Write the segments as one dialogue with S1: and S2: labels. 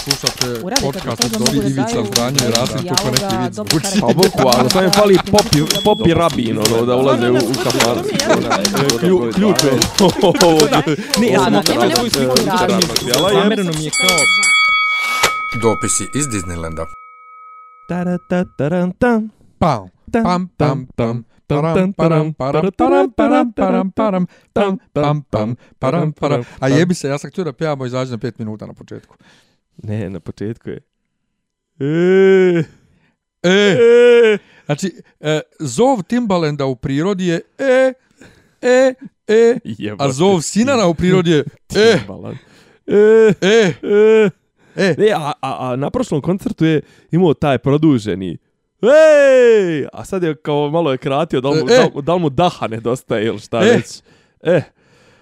S1: Slušate
S2: Uradite
S1: podcast
S2: to,
S1: od Dobri Ivica
S2: daju
S1: Zdanje i Rasim neki vic
S2: dobro
S1: zvuči.
S2: karakter.
S3: Pa boku, ali samo je fali popi, popi rabin, ono, da ulaze u, u. Klju- Ključ je. Ne, ja sam svoju
S2: sliku.
S4: Zamereno mi je kao...
S5: Dopisi iz Disneylanda.
S3: Taratatarantam.
S1: Pam,
S3: Tam,
S1: pam, pam, pam.
S3: tam,
S1: Param, param, param, param, param, param, param, pam, pam, pam, param, param. A jebi se, ja sam htio da pjevamo i izađe na pet minuta na početku.
S3: Ne, na početku je. E,
S1: E,
S3: e,
S1: znači, e, zov Timbalenda u prirodi je e, e, e,
S3: jebote.
S1: a zov Sinana u prirodi je e,
S3: Timbaland. E,
S1: e,
S3: e.
S1: e.
S3: Ne, a, a, a na prošlom koncertu je imao taj produženi Ej! A sad je kao malo je kratio, da li mu,
S1: E,
S3: da li mu daha nedostaje ili šta
S1: E.
S3: već. E,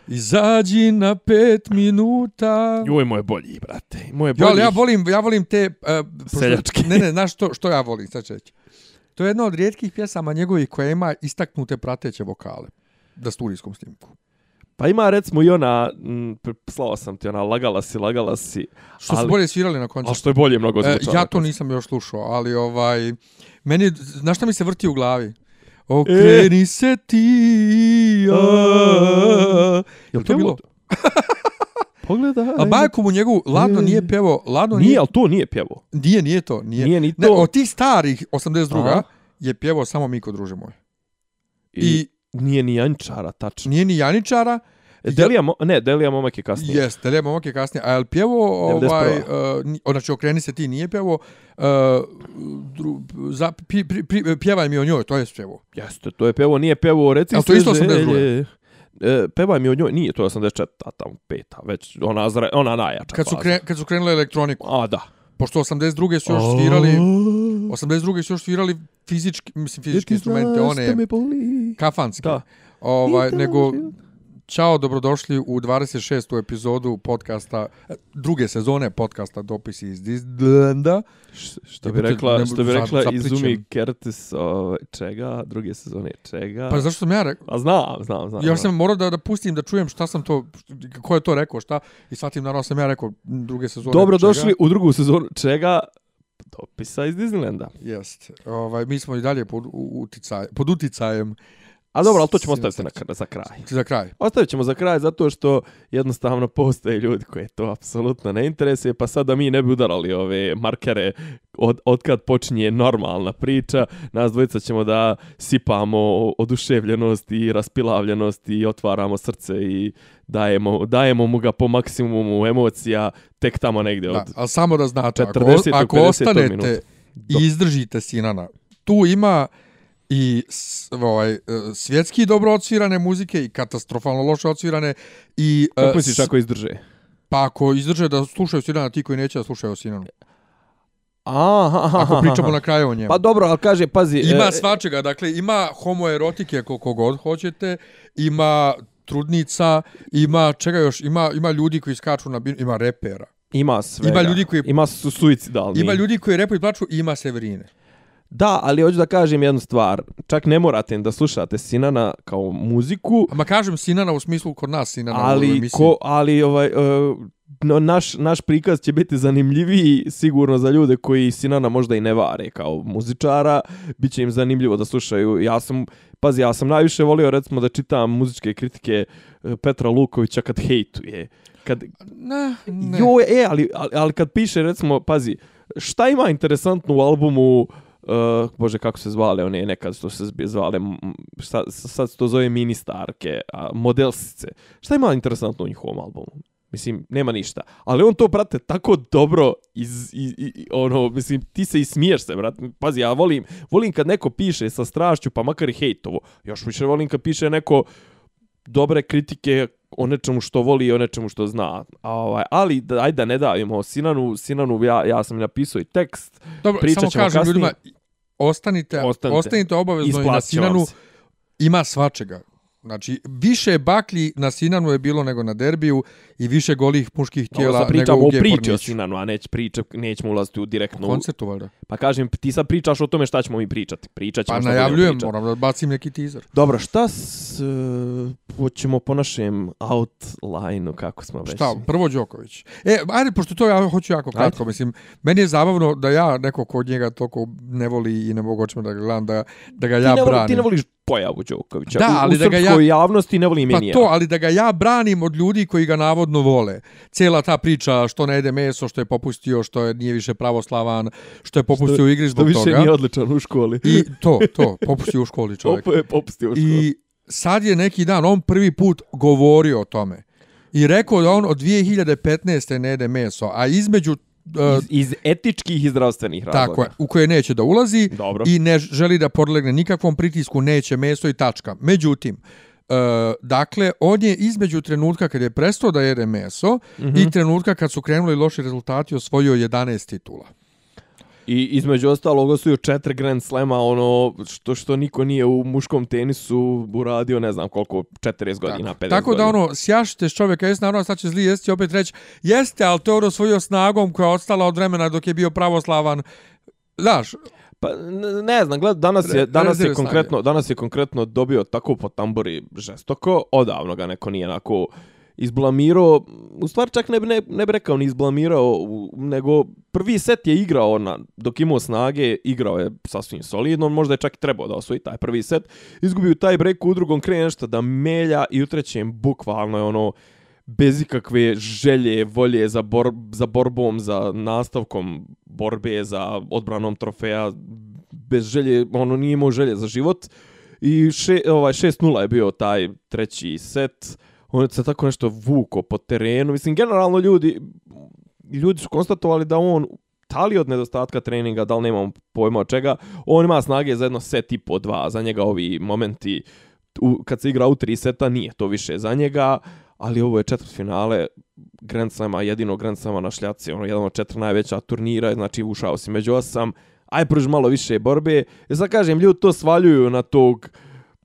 S1: Izađi na pet minuta.
S3: joj moj bolji, brate. Moj
S1: Jo,
S3: bolji.
S1: ali ja volim, ja volim te... Uh,
S3: Seljačke.
S1: Ne, ne, znaš što, što ja volim, sad ću reći. To je jedna od rijetkih pjesama njegovih koja ima istaknute prateće vokale. Da studijskom snimku.
S3: Pa ima recimo i ona, m, p- slao sam ti ona, lagala si, lagala si.
S1: Što su
S3: Ali-
S1: bolje svirali na
S3: A
S1: koncertu.
S3: što je bolje mnogo
S1: E,
S3: zvučalo.
S1: ja to nisam još slušao, ali ovaj... Meni, znaš šta mi se vrti u glavi? Okreni se ti, a... Jel to bilo?
S3: Pogledaj.
S1: A bajku mu njegu, Ladno nije pjevo, Ladno
S3: Nije,
S1: nije,
S3: ali to nije pjevo.
S1: nije, nije to, nije.
S3: Nije ni
S1: Ne,
S3: to.
S1: od tih starih 82.
S3: Aha.
S1: je pjevao samo Miko, druže moj.
S3: I,
S1: I
S3: nije ni Jančara, tačno.
S1: nije ni Janičara,
S3: E, Delija, mo, ne, Delija momak je kasnije.
S1: Jeste, Delija momak je kasnije, a je li pjevo,
S3: 91.
S1: ovaj, uh, znači okreni se ti nije pjevo, uh, dru, za, pi, pri, pri, pjevaj mi o njoj, to je pjevo.
S3: Jeste, to je pevo, nije pevo, reci
S1: Jel to isto 82?
S3: želje. E, pevaj mi o njoj, nije to 84, a tamo peta, već ona, zre, ona najjača
S1: Kad su, kre, kad su krenule elektroniku,
S3: A, da.
S1: pošto 82. su još svirali, 82. su još svirali fizički, mislim fizički instrumente, one kafanske.
S3: Da.
S1: Ovaj, nego, Ćao, dobrodošli u 26. epizodu podcasta, e, druge sezone podcasta Dopisi iz Disneylanda.
S3: Što bi rekla,
S1: ne
S3: što bi
S1: za-
S3: rekla
S1: zaplićem.
S3: Izumi Curtis, ovaj, čega, druge sezone, čega.
S1: Pa zašto sam ja rekao?
S3: A znam, znam, znam.
S1: Ja
S3: znam.
S1: sam morao da, da pustim, da čujem šta sam to, ko je to rekao, šta, i shvatim, naravno sam ja rekao druge sezone.
S3: Dobro
S1: čega.
S3: došli u drugu sezonu, čega? Dopisa iz Disneylanda.
S1: Jest. Ovaj, mi smo i dalje pod, uticaj, pod uticajem
S3: A dobro, ali to ćemo ostaviti na, za kraj.
S1: za kraj.
S3: Ostavit ćemo za kraj zato što jednostavno postoje ljudi koje to apsolutno ne interesuje, pa sad da mi ne bi udarali ove markere od, od kad počinje normalna priča, nas dvojica ćemo da sipamo oduševljenost i raspilavljenost i otvaramo srce i dajemo, dajemo mu ga po maksimumu emocija tek tamo negdje
S1: Da,
S3: od...
S1: ali samo da znate, ako,
S3: 40.
S1: ako
S3: 50.
S1: ostanete
S3: minuta.
S1: i izdržite Sinana, tu ima i ovaj, e, svjetski dobro odsvirane muzike i katastrofalno loše odsvirane i e,
S3: Kako misliš
S1: s-
S3: ako izdrže?
S1: pa ako izdrže da slušaju Sinana ti koji neće da slušaju Sinanu.
S3: Aha, aha,
S1: Ako pričamo na kraju o njemu.
S3: Pa dobro, ali kaže, pazi...
S1: Ima
S3: e,
S1: svačega, dakle ima homoerotike koliko god hoćete, ima trudnica, ima čega još, ima ima ljudi koji skaču na ima repera.
S3: Ima svega.
S1: Ima ljudi koji-
S3: Ima su suicidalni.
S1: Ima ljudi koji repaju i plaču i ima Severine.
S3: Da, ali hoću da kažem jednu stvar. Čak ne morate da slušate Sinana kao muziku,
S1: Ma kažem Sinana u smislu kod nas Sinana u
S3: ali, ko, ali ovaj, uh, no, naš, naš prikaz će biti zanimljiviji sigurno za ljude koji Sinana možda i ne vare kao muzičara. Biće im zanimljivo da slušaju. Ja sam, pazi, ja sam najviše volio recimo da čitam muzičke kritike eh, Petra Lukovića kad hejtuje. Kad,
S1: Ne, ne.
S3: Jo, e, ali, ali, ali kad piše, recimo, pazi, šta ima interesantno u albumu, uh, bože, kako se zvale one nekad što se zvale, šta, sad se to zove ministarke, a, modelsice. Šta ima interesantno u njihovom albumu? Mislim, nema ništa. Ali on to, brate, tako dobro iz, i, i, ono, mislim, ti se i smiješ se, brate. Pazi, ja volim, volim kad neko piše sa strašću, pa makar i hejtovo. Još više volim kad piše neko dobre kritike o nečemu što voli i o nečemu što zna. A, ovaj, ali, da, ajde da ne davimo Sinanu, Sinanu ja, ja sam napisao i tekst.
S1: Dobro, samo kažem
S3: kasnije.
S1: ljudima, ostanite,
S3: Ostanite.
S1: ostanite, obavezno i na Sinanu, ima svačega. Znači, više baklji na Sinanu je bilo nego na derbiju i više golih muških
S3: Ovo
S1: tijela
S3: sad
S1: nego
S3: pričamo
S1: u
S3: o priči o. Sinanu, a neć priča, nećemo ulaziti u direktno... u-
S1: koncertu, valjda.
S3: Pa kažem, ti sad pričaš o tome šta ćemo mi pričati. Pričat ćemo
S1: Pa
S3: šta
S1: najavljujem,
S3: pričati.
S1: moram da bacim neki teaser.
S3: Dobro, šta s, uh, hoćemo po našem outline-u, kako smo već?
S1: Šta, prvo Đoković. E, ajde, pošto to ja hoću jako kratko, mislim, meni je zabavno da ja neko kod njega toliko ne voli i ne mogu očima da ga gledam, da, da ga
S3: ti,
S1: ja
S3: ne voli,
S1: branim.
S3: ti ne voliš pojavu Đokovića.
S1: Da,
S3: u,
S1: ali
S3: u
S1: da ga ja-
S3: javnosti ne volim
S1: Pa
S3: je
S1: to, ali da ga ja branim od ljudi koji ga navodno vole. Cijela ta priča što ne jede meso, što je popustio, što je nije više pravoslavan, što je popustio u igri zbog
S3: više
S1: toga.
S3: nije odličan u školi.
S1: I to, to, popustio u školi čovjek.
S3: Opo je popustio u školi.
S1: I sad je neki dan, on prvi put govorio o tome. I rekao da on od 2015. ne jede meso, a između... uh,
S3: Iz, iz etičkih i zdravstvenih razloga.
S1: Tako je, u koje neće da ulazi
S3: Dobro.
S1: i ne želi da podlegne nikakvom pritisku, neće meso i tačka. Međutim, e, dakle, on je između trenutka kad je prestao da jede meso mm. -hmm. i trenutka kad su krenuli loši rezultati osvojio 11 titula.
S3: I između ostalog osvojio četiri Grand Slema, ono što što niko nije u muškom tenisu uradio, ne znam koliko, 40 godina, 50
S1: Tako da
S3: godina.
S1: ono, sjašite s čovjeka, jeste naravno sad će zli, jeste će opet reći, jeste, ali to je on osvojio snagom koja je ostala od vremena dok je bio pravoslavan. Znaš,
S3: Pa ne, znam, gled, danas je danas je konkretno danas je konkretno dobio tako po tamburi žestoko, odavno ga neko nije onako izblamirao, u stvari čak ne bi, ne, ne bi rekao ni izblamirao, nego prvi set je igrao na, dok imao snage, igrao je sasvim solidno, možda je čak i trebao da osvoji taj prvi set, izgubio taj break u drugom krene nešto da melja i u trećem bukvalno je ono bez ikakve želje, volje za, bor, za borbom, za nastavkom borbe, za odbranom trofeja, bez želje, ono nije imao želje za život. I še, ovaj 6-0 je bio taj treći set. On je se tako nešto vuko po terenu. Mislim, generalno ljudi, ljudi su konstatovali da on da li od nedostatka treninga, da li nemam pojma od čega, on ima snage za jedno set i po dva, za njega ovi momenti u, kad se igra u tri seta nije to više za njega, ali ovo je četvrt finale Grand Slama, jedino Grand Slama na šljaci, ono jedan od četiri najveća turnira, znači ušao si među osam, aj pruži malo više borbe. E sad kažem, ljudi to svaljuju na tog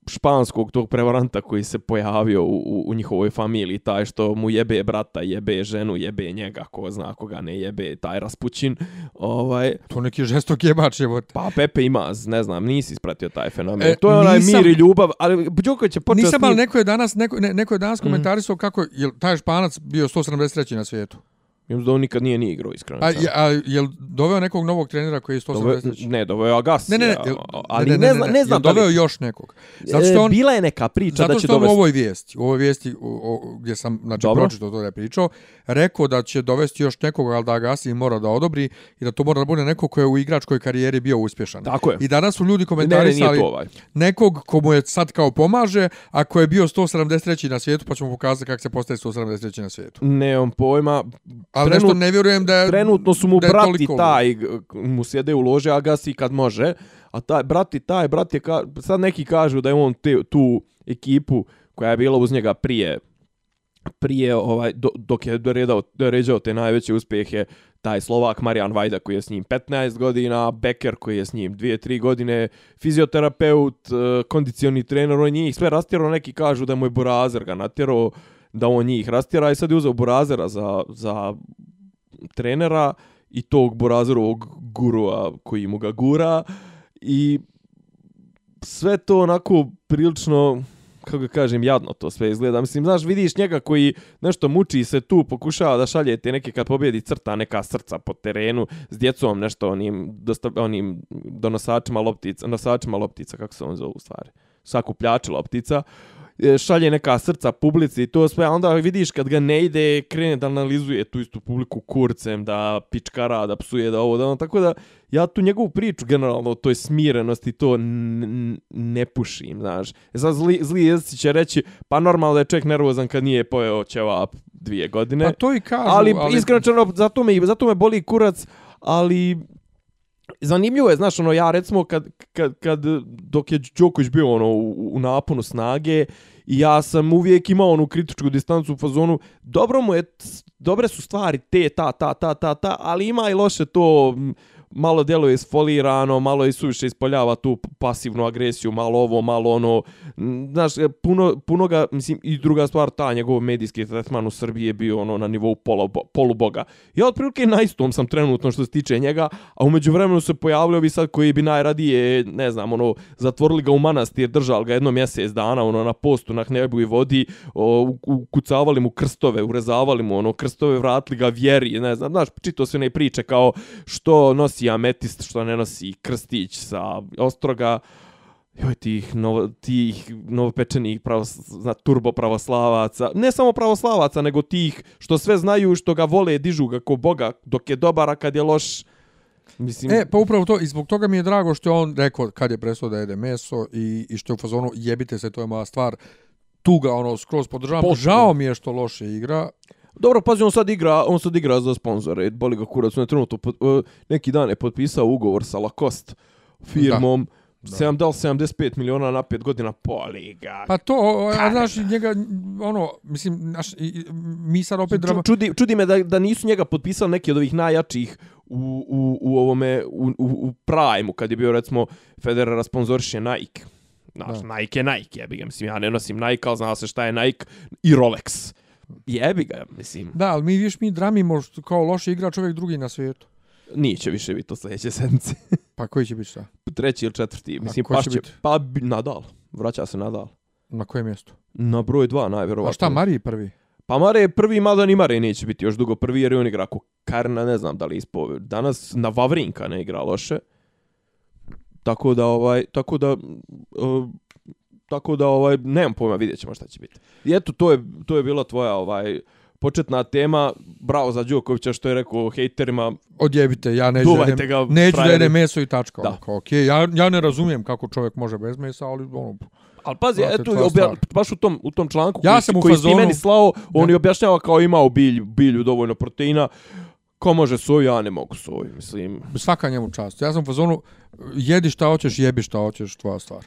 S3: španskog tog prevaranta koji se pojavio u, u, u njihovoj familiji, taj što mu jebe brata, jebe ženu, jebe njega, ko zna koga ne jebe, taj Raspućin. Ovaj,
S1: to neki žestok jebač je.
S3: pa Pepe ima, ne znam, nisi ispratio taj fenomen.
S1: E,
S3: to je onaj
S1: nisam-
S3: mir i ljubav, ali Đoković je počeo
S1: Nisam, ali neko je danas, neko, ne, neko je danas
S3: Mhm.
S1: komentarisao kako je taj španac bio 173. na svijetu.
S3: Ja mislim da on nikad nije ni igrao, iskreno.
S1: A,
S3: rečeno.
S1: je, a jel doveo nekog novog trenera koji je
S3: Dove,
S1: 173?
S3: ne, doveo Agassi.
S1: Ne, ne, ne, jel,
S3: ali
S1: ne,
S3: ne, znam, ne znam
S1: jel
S3: da li-
S1: doveo još nekog. Zato što
S3: E,
S1: on,
S3: bila je neka priča
S1: zato
S3: da će
S1: što on u
S3: dovesti.
S1: ovoj vijesti, u ovoj vijesti o, o, gdje sam znači,
S3: Dobro.
S1: pročitao to da je pričao, rekao da će dovesti još nekog, ali da Agassi mora da odobri i da to mora da bude neko ko je u igračkoj karijeri bio uspješan.
S3: Tako je.
S1: I danas su ljudi
S3: Ne, ne,
S1: komentarisali
S3: nije to ovaj.
S1: nekog komu je sad kao pomaže, a ko je bio 173. na svijetu, pa ćemo pokazati kako se postaje 173. na svijetu.
S3: Nemam pojma.
S1: Ali
S3: Trenut-
S1: nešto ne vjerujem da je...
S3: Trenutno su mu
S1: da
S3: brati
S1: toliko-
S3: taj, mu sjede u lože, a gasi kad može. A taj, brati taj, brat je, ka, sad neki kažu da je on te, tu ekipu koja je bila uz njega prije, prije ovaj, do, dok je doredao, doređao te najveće uspjehe, taj Slovak Marijan Vajda koji je s njim 15 godina, Becker koji je s njim 2-3 godine, fizioterapeut, eh, kondicioni trener, on njih sve rastjerao, neki kažu da mu je Burazer ga natjerao, da on njih rastjera i sad je uzeo Burazera za, za trenera i tog Burazerovog gurua koji mu ga gura i sve to onako prilično kako ga kažem, jadno to sve izgleda. Mislim, znaš, vidiš njega koji nešto muči se tu, pokušava da šalje te neke kad pobjedi crta neka srca po terenu s djecom, nešto onim, dosta, onim donosačima loptica, nosačima loptica, kako se on zove u stvari, sakupljači loptica, Uh, šalje neka srca publici i to sve, a onda vidiš kad ga ne ide, krene da analizuje tu istu publiku kurcem, da pičkara, da psuje, da ovo, da ono, tako da ja tu njegovu priču generalno o toj smirenosti to ne pušim, znaš. E sad zli, zli jezici će reći, pa normalno da je čovjek nervozan kad nije pojeo ćevap dvije godine.
S1: Pa to i kažu,
S3: ali,
S1: ali,
S3: iskreno zato me, zato me boli kurac, ali zanimljivo je, znaš, ono, ja recimo kad, kad, kad dok je Đoković bio ono, u, u naponu snage, i ja sam uvijek imao onu kritičku distancu u fazonu, dobro mu je, dobre su stvari te, ta, ta, ta, ta, ta, ali ima i loše to, malo djeluje isfolirano, malo i suviše ispoljava tu pasivnu agresiju, malo ovo, malo ono, znaš, puno, puno ga, mislim, i druga stvar, ta njegov medijski tretman u Srbiji je bio ono na nivou polo, poluboga. Ja otprilike na istom sam trenutno što se tiče njega, a umeđu vremenu se pojavljaju bi sad koji bi najradije, ne znam, ono, zatvorili ga u manastir, držali ga jedno mjesec dana, ono, na postu, na hnebu i vodi, o, ukucavali mu krstove, urezavali mu, ono, krstove, vratili ga vjeri, ne znam, znaš, čito se ne priče kao što nosi ametist, što ne nosi krstić sa ostroga, joj, tih, novo, tih novopečenih pravos, zna, turbo pravoslavaca, ne samo pravoslavaca, nego tih što sve znaju, što ga vole, dižu ga ko Boga, dok je dobar, a kad je loš, Mislim...
S1: E, pa upravo to, i zbog toga mi je drago što je on rekao kad je prestao da jede meso i, i što je u fazonu jebite se, to je moja stvar, tu ga ono skroz podržavam.
S3: Potpuno.
S1: Žao mi je što loše igra.
S3: Dobro, pazi, on sad igra, on sad igra za sponzore, boli ga kurac, on je trenutno, pod, uh, neki dan je potpisao ugovor sa Lacoste firmom, da. 7, da li 75 miliona na 5 godina, boli ga.
S1: Pa to, a znaš, njega, ono, mislim, naš, mi sad opet drama...
S3: Ču- Čudi, čudi me da, da nisu njega potpisali neki od ovih najjačih u, u, u ovome, u, u, u Prime-u, kad je bio, recimo, Federer sponzoriše Nike. Znaš,
S1: Da.
S3: Nike je Nike, jebi ga, mislim, ja ne nosim Nike, ali zna se šta je Nike i Rolex. Jebi ga, mislim,
S1: Da, ali mi, viš, mi dramimo što kao loši igra čovjek drugi na svijetu.
S3: nije će više biti to sljedeće sedmice.
S1: Pa koji će biti šta?
S3: Treći ili četvrti, mislim, pa
S1: će
S3: će, pa Nadal, vraća se Nadal.
S1: Na kojem mjestu?
S3: Na broj dva, najvjerovatno.
S1: A šta, Mariji prvi?
S3: Pa Mare je prvi, mada ni Mare neće biti još dugo prvi, jer je on igra ako Karna, ne znam da li ispo... Danas na Vavrinka ne igra loše. Tako da, ovaj, tako da, uh, tako da, ovaj, nemam pojma, vidjet ćemo šta će biti. I eto, to je, to je bila tvoja, ovaj, početna tema. Bravo za Đokovića što je rekao hejterima.
S1: Odjebite, ja neću da
S3: Duvajte
S1: jedem,
S3: ga,
S1: neću da
S3: frajeri.
S1: jedem meso i tačka.
S3: Da.
S1: Da. Kao, okay. ja, ja ne razumijem kako čovjek može bez mesa, ali ono,
S3: Ali pazi,
S1: Brate,
S3: eto, obja, baš u tom, u tom članku
S1: Ja
S3: koji,
S1: sam u
S3: koji ti
S1: fazonu-
S3: meni slao, on
S1: Da.
S3: je objašnjava kao imao bilju, bilju dovoljno proteina. Ko može soju, ja ne mogu soju, mislim.
S1: svaka njemu čast. Ja sam u fazonu, jedi šta hoćeš, jebi šta hoćeš, tvoja stvar.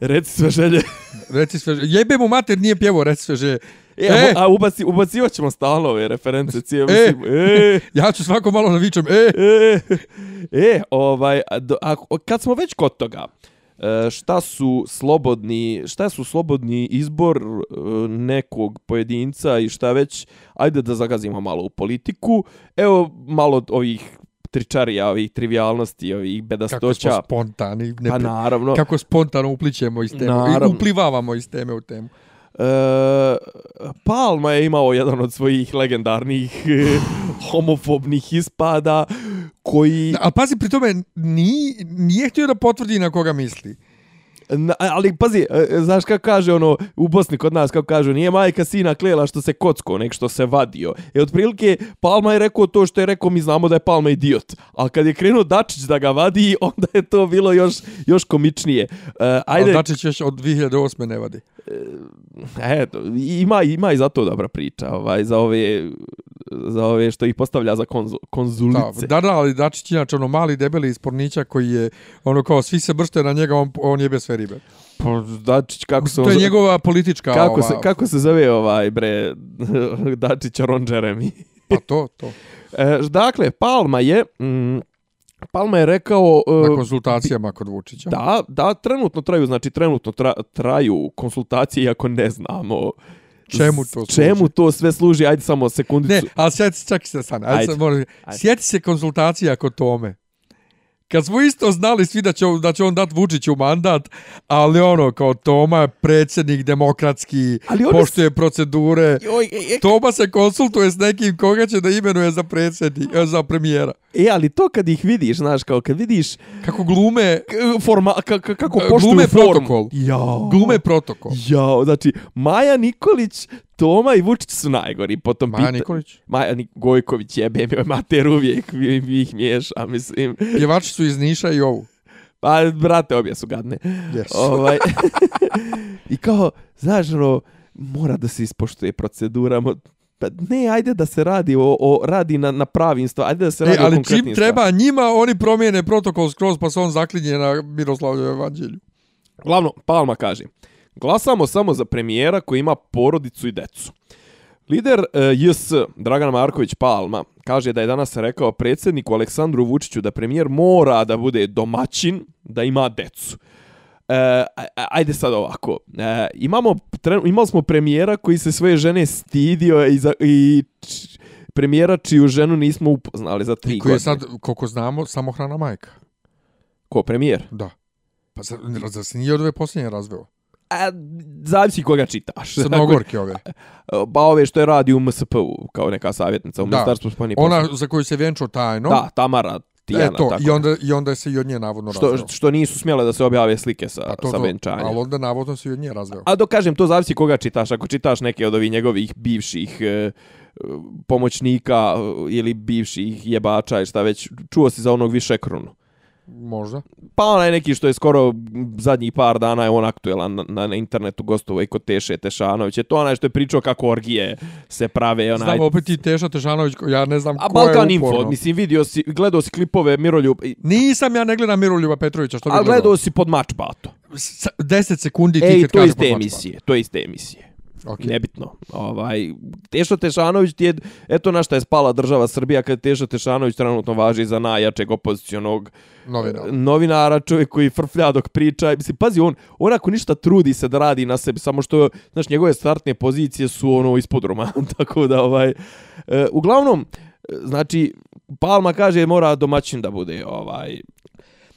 S3: Reci sve želje.
S1: Reci sve, jebe mu mater, nije pjevo, reci sve že.
S3: E,
S1: E!
S3: a ubaci, ubacivat ćemo stalno ove reference cije,
S1: E!
S3: mislim, e,
S1: Ja ću svako malo da vičem, e,
S3: e, e, ovaj, a, a, kad smo već kod toga, e, šta su slobodni, šta su slobodni izbor e, nekog pojedinca i šta već, ajde da zagazimo malo u politiku, evo malo ovih tričarija, ovih trivialnosti, ovih
S1: kako
S3: bedastoća,
S1: smo spontani. Ne,
S3: pa naravno.
S1: Kako spontano uplićemo iz teme,
S3: Naravno.
S1: i uplivavamo iz teme u temu.
S3: E, Palma je imao jedan od svojih legendarnih e, homofobnih ispada koji...
S1: A pazi, pri tome nije, nije htio da potvrdi na koga misli.
S3: Na, ali pazi, e, znaš kako kaže ono u Bosni kod nas kako kažu nije majka sina klela što se kocko, nek što se vadio. E otprilike Palma je rekao to što je rekao mi znamo da je Palma idiot. Ali kad je krenuo Dačić da ga vadi, onda je to bilo još još komičnije. Uh,
S1: Ajde.
S3: ajde,
S1: Dačić još od 2008. ne vadi.
S3: eto, ima ima i za to dobra priča, ovaj za ove za ove što ih postavlja za konzu, konzulice.
S1: da, da, ali Dačić inače ono mali debeli ispornića koji je ono kao svi se bršte na njega, on, on jebe sve ribe.
S3: Pa, Dačić kako se
S1: To je njegova politička...
S3: kako se
S1: ova,
S3: kako se zove ovaj bre Dačić Ron Jeremy.
S1: Pa to, to.
S3: E, dakle, Palma je... Mm, Palma je rekao... e,
S1: Na konsultacijama kod Vučića.
S3: da, da, trenutno traju, znači trenutno tra, traju konsultacije, iako ne znamo
S1: Čemu to služi?
S3: čemu to sve služi. Ajde samo sekundicu.
S1: Ne, ali sjeti se, čak se sad, ajde,
S3: Ajde.
S1: sad moram,
S3: Ajde.
S1: sjeti se konsultacija kod tome. Kad smo isto znali svi da će, da će on dati Vučiću mandat, ali ono, kao Toma je predsjednik demokratski,
S3: Ali
S1: poštuje procedure,
S3: Joj, e, e,
S1: Toma se konsultuje s nekim koga će da imenuje za predsjednik, e, za premijera.
S3: e, ali to kad ih vidiš, znaš, kao kad vidiš
S1: Kako glume,
S3: k- forma, ka, ka, kako
S1: E,
S3: poštuju
S1: glume
S3: formu.
S1: protokol.
S3: Jao.
S1: glume protokol.
S3: Jao, znači, Maja Nikolić, Toma i Vučić su najgori. Potom
S1: Maja
S3: pita-
S1: Nikolić.
S3: Maja Nik Gojković jebe mi mater uvijek vi, vi ih miješa, mislim.
S1: Pjevači su iz Niša i ovu.
S3: Pa, brate, obje su gadne.
S1: Yes.
S3: ovaj, I kao, znaš, ono, mora da se ispoštuje procedura. mo- Pa ne, ajde da se radi o, o radi na, na pravim stvarima. Ajde da se
S1: E,
S3: radi o
S1: ali
S3: konkretnim
S1: čim treba njima, oni promijene protokol skroz, pa se on zaklinje na Miroslavljev evanđelju.
S3: Glavno, Palma kaže, glasamo samo za premijera koji ima porodicu i decu. Lider uh, JS Dragan Marković Palma kaže da je danas rekao predsjedniku Aleksandru Vučiću da premijer mora da bude domaćin, da ima decu. E, ajde sad ovako. E, imamo, tren, imali smo premijera koji se svoje žene stidio i, za, i č- premijera čiju ženu nismo upoznali za tri
S1: Koji
S3: godine.
S1: je sad, koliko znamo, samohrana majka.
S3: Ko, premijer?
S1: Da. Pa zar, zar se nije od ove posljednje razveo?
S3: A, zavisi koga čitaš.
S1: Crnogorke ove.
S3: Ba ove što je radi u MSP-u kao neka savjetnica u. Ministarstvu spoljnih
S1: Ona za koju se vjenčao tajno.
S3: Da, Tamara Tijana.
S1: e to,
S3: tako.
S1: i onda, i onda se i od nje navodno
S3: što,
S1: razveo.
S3: što nisu smjele da se objave slike sa,
S1: Pa to,
S3: sa venčanjem.
S1: ali onda navodno se i od nje razveo.
S3: A dok kažem, to zavisi koga čitaš. Ako čitaš neke od ovih njegovih bivših e, pomoćnika e, ili bivših jebača i šta već, čuo si za onog višekrunu.
S1: Možda.
S3: Pa onaj neki što je skoro zadnjih par dana je on aktuelan na, na, na internetu gostovo i kod Teše Tešanović. Je to onaj što je pričao kako orgije se prave. Onaj...
S1: Znam opet i Teša Tešanović, ja ne znam
S3: A
S1: ko
S3: Balkan
S1: je
S3: Info,
S1: uporno.
S3: mislim, vidio si, gledao si klipove Miroljub,
S1: Nisam ja ne gledam Miroljuba Petrovića, što bi
S3: a
S1: gledao?
S3: gledao si pod mač bato.
S1: S- 10 sekundi ti
S3: Ej,
S1: kad
S3: to je
S1: kaže
S3: iz te
S1: pod
S3: emisije, to je iz te emisije.
S1: Pa. Ok.
S3: Nebitno. Ovaj, Tešo Tešanović ti je, eto na šta je spala država Srbija kad Tešo Tešanović trenutno važi za najjačeg opozicionog
S1: Novina.
S3: novinara, čovjek koji frflja dok priča. Mislim, pazi, on, on ako ništa trudi se da radi na sebi, samo što, znaš, njegove startne pozicije su ono ispod roma, tako da, ovaj, e, uglavnom, e, znači, Palma kaže mora domaćin da bude, ovaj,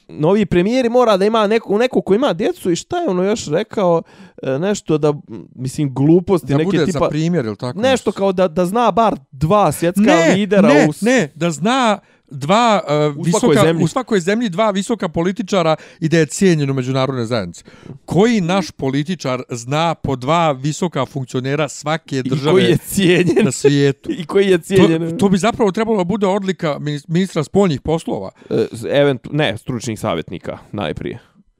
S3: novi premijeri mora da ima neko, neko ko ima djecu i šta je ono još rekao, e, nešto da, mislim, gluposti,
S1: Da
S3: neke
S1: bude
S3: tipa,
S1: za primjer ili tako
S3: nešto? kao da, da zna bar dva svjetska
S1: ne,
S3: lidera
S1: ne,
S3: u... s-
S1: ne, da zna dva uh,
S3: U
S1: visoka,
S3: svakoj zemlji.
S1: u svakoj zemlji dva visoka političara i da je cijenjen u međunarodnoj. Koji naš političar zna po dva visoka funkcionera svake
S3: I
S1: države
S3: koji je cijenjen.
S1: na svijetu?
S3: I koji je cijenjen.
S1: To, to bi zapravo trebalo da bude odlika minis- ministra spoljnih poslova.
S3: E, Event, ne, stručnih savjetnika, najprije.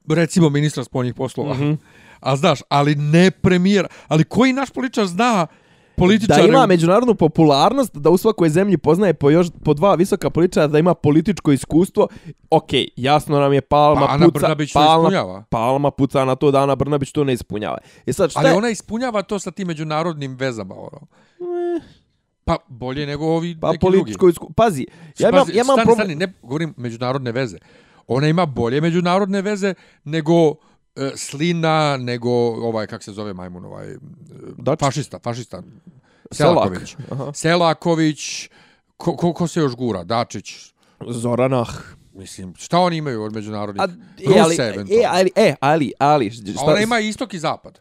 S1: Recimo ministra spoljnih poslova.
S3: Mhm.
S1: A znaš, ali ne premijer. Ali koji naš političar zna
S3: Da ima međunarodnu popularnost, da u svakoj zemlji poznaje po još po dva visoka političara, da ima političko iskustvo. Ok, jasno nam je Palma
S1: Pa Ana
S3: puca,
S1: Brnabić to
S3: Palma,
S1: ispunjava.
S3: Palma puca na to da Ana Brnabić to ne ispunjava. E sad, šta
S1: Ali
S3: je?
S1: ona ispunjava to sa tim međunarodnim vezama. Ono. Pa bolje nego ovi
S3: Pa
S1: neki
S3: političko iskustvo. Pazi, ja imam,
S1: Pazi,
S3: ja imam
S1: stani,
S3: problem...
S1: stani, ne govorim međunarodne veze. Ona ima bolje međunarodne veze nego Slina, nego ovaj, kak se zove majmun, ovaj, e,
S3: Dačić?
S1: fašista, fašista.
S3: Selak.
S1: Selaković.
S3: Aha.
S1: Selaković, ko, ko, ko se još gura? Dačić.
S3: Zoranah.
S1: Mislim, šta oni imaju od međunarodnih?
S3: A,
S1: Ruse,
S3: e, ali,
S1: eventualno.
S3: e, ali, e, ali, ali, šta,
S1: A ona ima istok i zapad.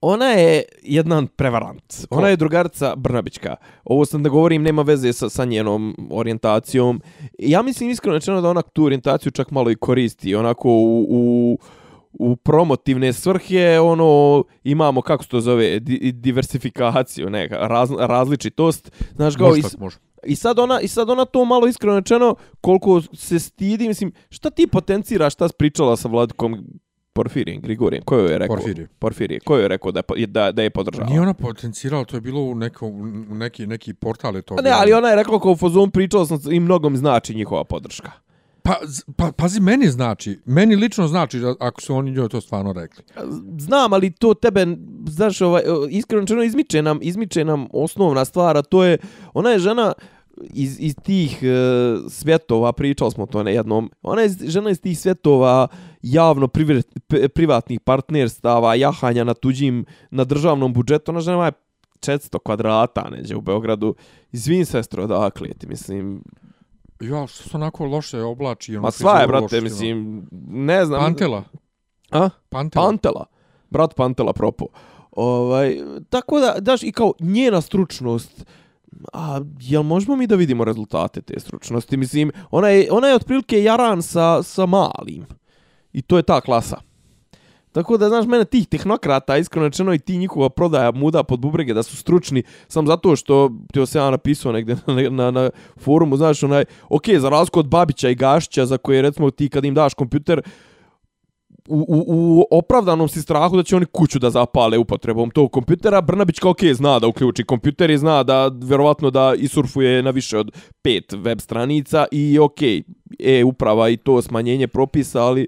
S3: Ona je jedan prevarant.
S1: Ko?
S3: Ona je drugarica Brnabićka. Ovo sam da govorim, nema veze sa, sa njenom orijentacijom. Ja mislim iskreno rečeno da ona tu orijentaciju čak malo i koristi. Onako u, u, u promotivne svrhe, ono, imamo, kako se to zove, di, diversifikaciju, neka, raz, različitost. Znaš, kao, i, i, sad ona, I sad ona to malo iskreno rečeno, koliko se stidi, mislim, šta ti potenciraš, šta si pričala sa Vladikom Porfirijem, Grigorijem, ko je rekao?
S1: Porfirije.
S3: Porfirije, ko je rekao da, je da, da je podržava?
S1: Nije ona potencirala, to je bilo u, neko, u neki, neki portal je to.
S3: Pa ne, ali ona je rekla kao u fazonu pričala sam i mnogom znači njihova podrška.
S1: Pa, pa, pazi, meni znači, meni lično znači da ako su oni njoj to stvarno rekli.
S3: Znam, ali to tebe, znaš, ovaj, iskreno čeno izmiče nam, izmiče nam osnovna stvar, a to je, ona je žena iz, iz tih e, svjetova, pričali smo to na jednom, ona je žena iz tih svjetova javno privret, p- privatnih partnerstava, jahanja na tuđim, na državnom budžetu, ona žena je 400 kvadrata neđe u Beogradu. Izvin sestro, dakle, ti, mislim,
S1: Ja, što se onako loše oblači. Ono,
S3: ma sva je, brate,
S1: loše ima.
S3: mislim, ne znam.
S1: Pantela.
S3: A?
S1: Pantela.
S3: Pantela. Brat Pantela propo. Ovaj, tako da, daš, i kao njena stručnost, a jel možemo mi da vidimo rezultate te stručnosti? Mislim, ona je, ona je otprilike jaran sa, sa malim. I to je ta klasa. Tako da, znaš, mene tih tehnokrata, iskreno rečeno, i ti njihova prodaja muda pod bubrege da su stručni, sam zato što, ti se ja napisao negde na, na, na forumu, znaš, onaj, ok, za razliku od Babića i Gašića, za koje, recimo, ti kad im daš kompjuter, u, u, u opravdanom si strahu da će oni kuću da zapale upotrebom tog kompjutera. Brnabić kao ok, zna da uključi kompjuter i zna da vjerovatno da isurfuje na više od pet web stranica i ok, e uprava i to smanjenje propisa, ali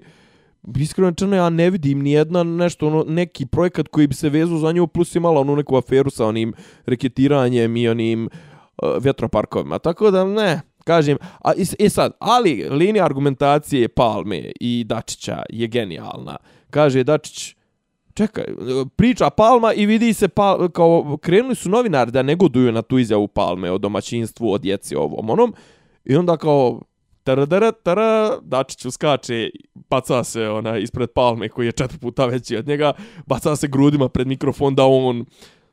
S3: iskreno rečeno ja ne vidim ni jedna nešto ono neki projekat koji bi se vezao za nju plus imala onu neku aferu sa onim reketiranjem i onim uh, vjetroparkovima. Tako da ne, kažem, a i, i sad, ali linija argumentacije Palme i Dačića je genijalna. Kaže Dačić, čekaj, priča Palma i vidi se pa, kao krenuli su novinari da negoduju na tu izjavu Palme o domaćinstvu, o djeci ovom onom i onda kao taradara, tara Dačić uskače baca se ona ispred Palme koji je četiri puta veći od njega baca se grudima pred mikrofon da on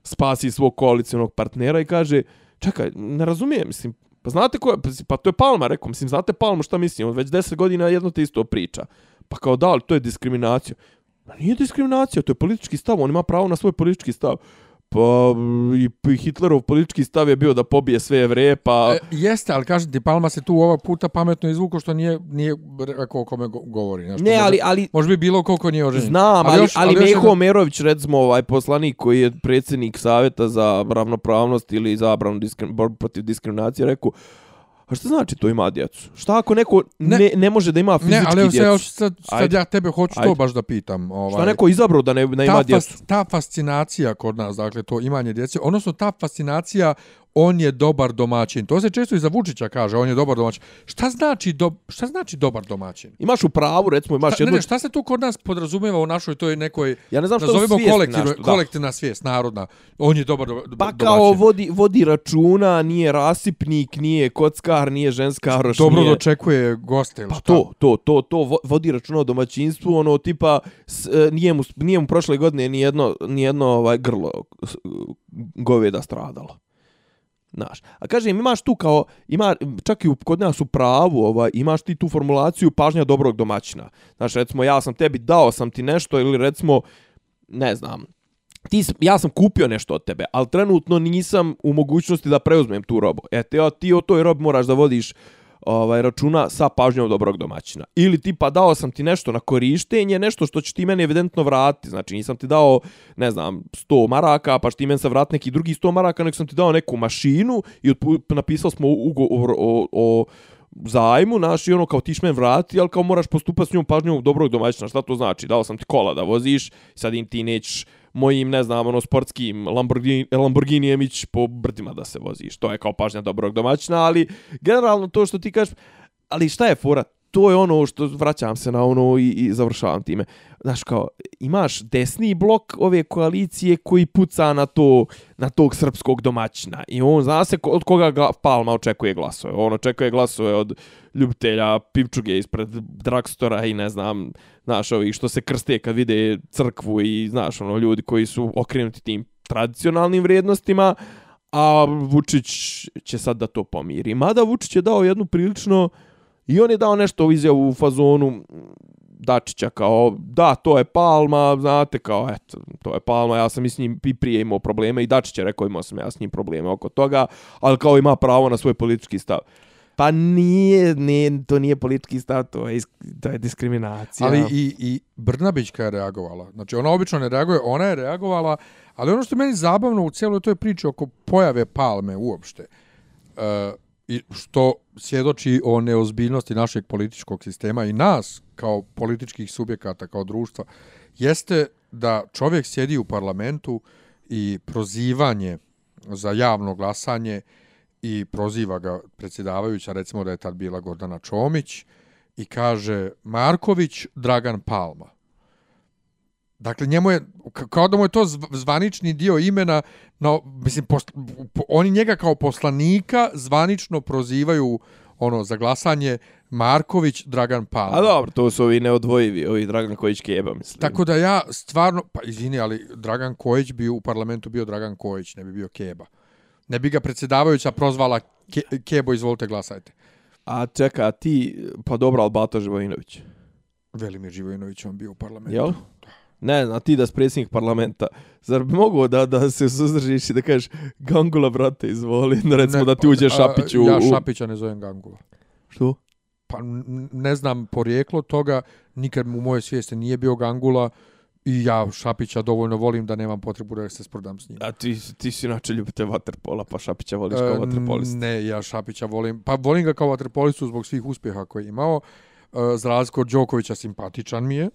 S3: spasi svog koalicijonog partnera i kaže čekaj ne razumijem mislim pa znate ko je pa, pa to je Palma rekao mislim znate Palma šta mislim on već 10 godina jedno te isto priča pa kao da ali to je diskriminacija Ma nije diskriminacija, to je politički stav, on ima pravo na svoj politički stav. Pa i Hitlerov politički stav je bio da pobije sve jevreje, pa...
S1: E, jeste, ali kažem ti, Palma se tu ovog puta pametno izvuko što nije, nije rekao o kome govori. Znaš,
S3: ne, ali, ali...
S1: Može bi bilo koliko nije oženjen.
S3: Znam, ali, ali, još, ali, ali Meho jedan... Merović, recimo, ovaj poslanik koji je predsjednik savjeta za ravnopravnost ili za diskrim, protiv diskriminacije, rekao, A šta znači to ima djecu? Šta ako neko ne, ne, ne može da ima fizički djecu? Ne, ali
S1: djecu? sad, sad, sad ja tebe hoću Ajde. to baš da pitam.
S3: Ovaj, šta neko izabrao da ne, ne ima djecu?
S1: Fas, ta fascinacija kod nas, dakle, to imanje djece, odnosno ta fascinacija on je dobar domaćin. To se često i za Vučića kaže, on je dobar domaćin. Šta znači, do, šta znači dobar domaćin?
S3: Imaš u pravu, recimo, imaš
S1: šta,
S3: jednu...
S1: Ne, šta se tu kod nas podrazumijeva u našoj toj nekoj...
S3: Ja ne znam što je svijest
S1: kolektiv, našto, kolektivna svijest, narodna. On je dobar, dobar
S3: pa
S1: domaćin. Pa
S3: kao vodi, vodi računa, nije rasipnik, nije kockar, nije ženska roš,
S1: Dobro
S3: nije...
S1: dočekuje goste ili
S3: pa to, to, to, to, vodi računa o domaćinstvu, ono, tipa, s, e, nije, mu, nije mu prošle godine ni jedno, ni jedno ovaj, grlo goveda stradalo. Znaš, a kažem, imaš tu kao, ima, čak i kod nas u pravu, ovaj, imaš ti tu formulaciju pažnja dobrog domaćina. Znaš, recimo, ja sam tebi dao sam ti nešto ili recimo, ne znam, ti, ja sam kupio nešto od tebe, ali trenutno nisam u mogućnosti da preuzmem tu robu. E, te, ti o toj robi moraš da vodiš ovaj računa sa pažnjom dobrog domaćina. Ili tipa dao sam ti nešto na korištenje, nešto što će ti meni evidentno vratiti. Znači nisam ti dao, ne znam, 100 maraka, pa što ti meni sa vrat neki drugi 100 maraka, nego sam ti dao neku mašinu i napisao smo ugovor o, o, zajmu, naš, i ono kao ti men vrati, ali kao moraš postupati s njom pažnjom dobrog domaćina. Šta to znači? Dao sam ti kola da voziš, sad im ti nećeš mojim, ne znam, ono, sportskim Lamborghini, Lamborghinijem ići po brdima da se voziš. To je kao pažnja dobrog domaćina, ali generalno to što ti kažeš, ali šta je fora? To je ono što vraćam se na ono i, i završavam time. Znaš, kao, imaš desni blok ove koalicije koji puca na to, na tog srpskog domaćina. I on zna se od koga ga Palma očekuje glasove. On očekuje glasove od ljubitelja pivčuge ispred dragstora i ne znam, znaš, ovi što se krste kad vide crkvu i, znaš, ono, ljudi koji su okrenuti tim tradicionalnim vrijednostima, a Vučić će sad da to pomiri. Mada Vučić je dao jednu prilično, i on je dao nešto u izjavu u fazonu Dačića kao, da, to je Palma, znate, kao, eto, to je Palma, ja sam i s njim i prije imao probleme, i Dačić je rekao, imao sam ja s njim probleme oko toga, ali kao ima pravo na svoj politički stav. Pa nije, nije, to nije politički stav, to je, to je diskriminacija.
S1: Ali i, i Brnabićka je reagovala. Znači, ona obično ne reaguje, ona je reagovala, ali ono što je meni zabavno u cijeloj toj priči oko pojave palme uopšte, uh, i što svjedoči o neozbiljnosti našeg političkog sistema i nas kao političkih subjekata, kao društva, jeste da čovjek sjedi u parlamentu i prozivanje za javno glasanje i proziva ga predsjedavajuća, recimo da je tad bila Gordana Čomić, i kaže Marković Dragan Palma. Dakle, njemu je, kao da mu je to zvanični dio imena, no, mislim, post, oni njega kao poslanika zvanično prozivaju ono za glasanje Marković, Dragan Palma.
S3: A dobro, to su ovi neodvojivi, ovi Dragan Kojić Keba, mislim.
S1: Tako da ja stvarno, pa izvini, ali Dragan Kojić bi u parlamentu bio Dragan Kojić, ne bi bio Keba ne bi ga predsjedavajuća prozvala ke, Kebo, izvolite, glasajte.
S3: A čeka, a ti, pa dobro, Albato Živojinović.
S1: Velimir Živojinović, on bio u parlamentu.
S3: Jel? Ne, a ti da si predsjednik parlamenta, zar bi mogo da, da se suzdržiš i da kažeš Gangula, brate, izvoli, da recimo ne, da ti uđe Šapiću?
S1: Ja Šapića ne zovem Gangula.
S3: Što?
S1: Pa ne znam porijeklo toga, nikad mu u moje svijeste nije bio Gangula, I ja Šapića dovoljno volim da nemam potrebu da se sprodam s njim.
S3: A ti, ti si inače ljubite vaterpola, pa Šapića voliš kao vaterpolist.
S1: Ne, ja Šapića volim. Pa volim ga kao vaterpolistu zbog svih uspjeha koje je imao. za razliku od Đokovića simpatičan mi je.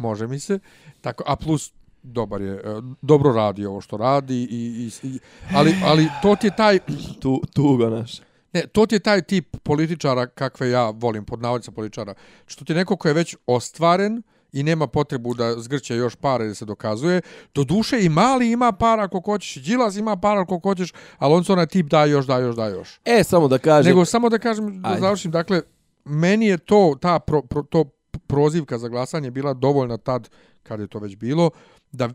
S1: Može mi se. Tako, a plus dobar je, e, dobro radi ovo što radi i, i, i ali, ali to ti je taj
S3: tu, tuga naša.
S1: Ne, to ti je taj tip političara kakve ja volim, pod navodicama političara. Što ti je neko ko je već ostvaren i nema potrebu da zgrće još pare da se dokazuje. Do duše i mali ima para ako hoćeš, Đilas ima para ako hoćeš, ali on se onaj tip da još, da još, da još.
S3: E, samo da kažem...
S1: Nego samo da kažem, da Ajde. završim, dakle, meni je to, ta pro, pro, to prozivka za glasanje bila dovoljna tad, kad je to već bilo, da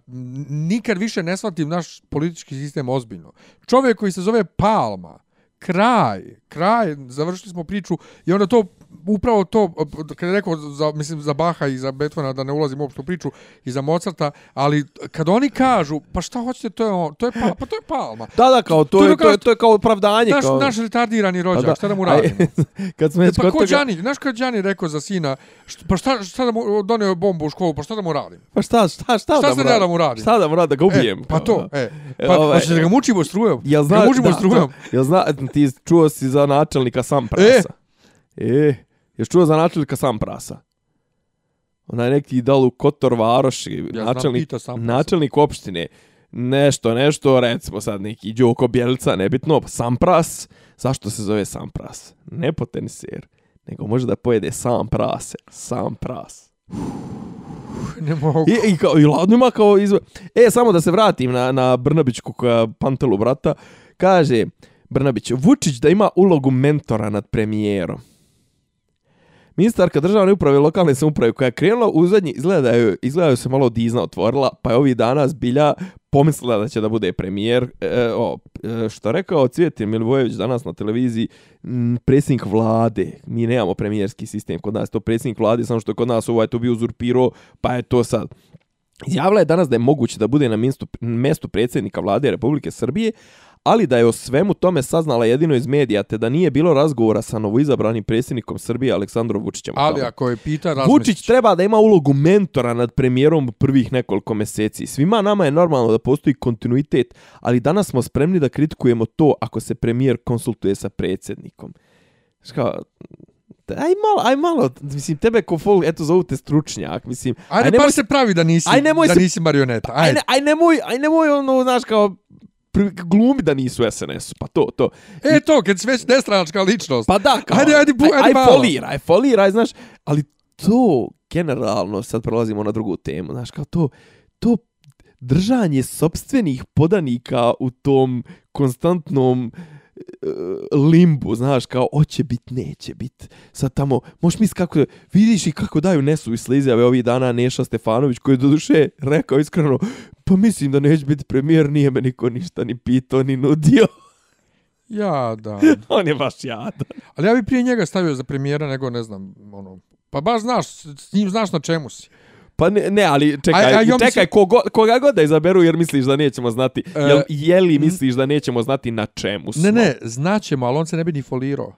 S1: nikad više ne shvatim naš politički sistem ozbiljno. Čovjek koji se zove Palma, kraj, kraj, završili smo priču i onda to upravo to, kada je rekao za, mislim, za Baha i za Beethovena, da ne ulazim uopšte u priču, i za Mozarta, ali kad oni kažu, pa šta hoćete, to je, on, to je, pa, pa to je Palma.
S3: Da, da, kao, to, to, je, to, je, to je kao opravdanje.
S1: Naš,
S3: kao...
S1: naš retardirani rođak, da, šta da mu radimo?
S3: kad smo
S1: e, pa ko Đani, znaš kad Đani rekao za sina, št, pa šta, šta da mu donio bombu u školu, pa šta da mu radim?
S3: Pa šta, šta, šta, šta
S1: da, mu radim? da mu radim?
S3: Šta da mu radim, da ga ubijem?
S1: E, pa to, e. Pa, ovaj, pa da ga mučimo strujom?
S3: Jel zna,
S1: mučimo strujom?
S3: Jel zna, ti čuo si za načelnika sam prasa? E, e Jesi čuo za načelnika sam prasa? Onaj neki dal u Kotor Varoši,
S1: ja
S3: načelnik, načelnik opštine. Nešto, nešto, recimo sad neki Đoko Bjelica, nebitno, sam pras. Zašto se zove sam pras? Ne poteniser, nego može da pojede sam prase. Sam pras.
S1: Ne mogu.
S3: I, i, kao, i ladno ima kao izve... E, samo da se vratim na, na Brnabićku koja pantelu brata. Kaže, Brnabić, Vučić da ima ulogu mentora nad premijerom. Ministarka državne uprave i lokalne samouprave koja je krenula u zadnji, izgleda je, izgleda se malo dizna otvorila, pa je ovih dana zbilja pomislila da će da bude premijer. E, e o, e, što rekao Cvjetin Milivojević danas na televiziji, m, predsjednik vlade, mi nemamo premijerski sistem, kod nas to predsjednik vlade, samo što je kod nas ovaj to bio uzurpiro, pa je to sad. Izjavila je danas da je moguće da bude na mjestu, mjestu predsjednika vlade Republike Srbije, ali da je o svemu tome saznala jedino iz medija, te da nije bilo razgovora sa novoizabranim predsjednikom Srbije Aleksandrom Vučićem.
S1: Ali ako je pita
S3: razmislić... Vučić treba da ima ulogu mentora nad premijerom prvih nekoliko mjeseci. Svima nama je normalno da postoji kontinuitet, ali danas smo spremni da kritikujemo to ako se premijer konsultuje sa predsjednikom. Ška, aj malo, aj malo, mislim, tebe ko fol, eto, zovu te stručnjak, mislim.
S1: Ajde, aj nemoj, se pravi da nisi, aj nemoj da nisi marioneta, ajde.
S3: Aj, ne, aj nemoj, aj nemoj, ono, znaš, kao, glumi da nisu SNS, pa to, to.
S1: E to, kad si već nestranačka ličnost.
S3: Pa da, kao,
S1: ajde, ajde, ajde,
S3: ajde, ajde foliraj, aj foliraj, znaš, ali to, generalno, sad prelazimo na drugu temu, znaš, kao to, to držanje sobstvenih podanika u tom konstantnom uh, limbu, znaš, kao, oće bit, neće bit. Sad tamo, možeš misli kako, vidiš i kako daju nesu i slizjave ovih dana Neša Stefanović, koji je do duše rekao iskreno, pa mislim da neće biti premijer, nije me niko ništa ni pitao, ni nudio.
S1: Ja, da.
S3: On je baš jadan.
S1: Ali ja bih prije njega stavio za premijera, nego ne znam, ono, pa baš znaš, s njim znaš na čemu si.
S3: Pa ne, ne ali čekaj, a, a, čekaj, mislim... kogo, koga god da izaberu jer misliš da nećemo znati, e, jel, je li misliš da nećemo znati na čemu smo?
S1: Ne, ne, znaćemo, ali on se ne bi ni folirao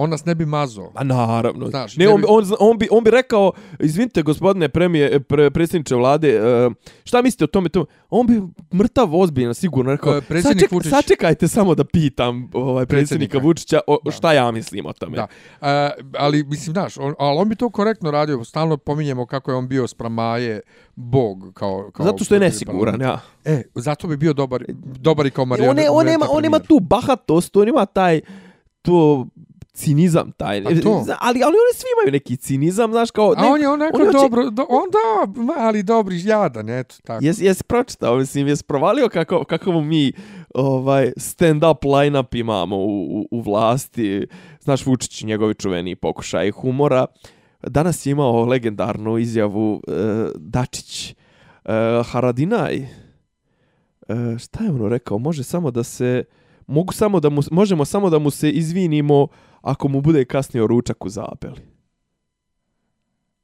S1: on nas ne bi mazao.
S3: A naravno. Znaš, ne, ne on, bi... on, on, bi, on bi rekao, izvinite gospodine premije, pre, predsjedniče vlade, uh, šta mislite o tome? To? On bi mrtav ozbiljno sigurno rekao, uh, saček, Vučić... sačekajte samo da pitam ovaj, predsjednika Vučića o, da. šta ja mislim o tome.
S1: Da. Uh, ali mislim, znaš, on, ali on bi to korektno radio, stalno pominjemo kako je on bio spramaje bog. Kao, kao
S3: zato što je nesiguran, ja.
S1: E, zato bi bio dobar, dobar i kao Marijan.
S3: On, on, nema, on ima tu bahatost, on ima taj to cinizam taj. Ali, ali oni svi imaju neki cinizam, znaš, kao...
S1: Ne, A on je onako on dobro, do, on da, ali dobri, jadan, eto, tako.
S3: Jes, jes pročitao, mislim, jes provalio kako, kako mi ovaj, stand-up line-up imamo u, u, u vlasti. Znaš, Vučić, njegovi čuveni pokušaj humora. Danas je imao legendarnu izjavu uh, Dačić. Uh, Haradinaj, uh, šta je ono rekao? Može samo da se... Mogu samo da mu, možemo samo da mu se izvinimo ako mu bude kasnio ručak u zapeli.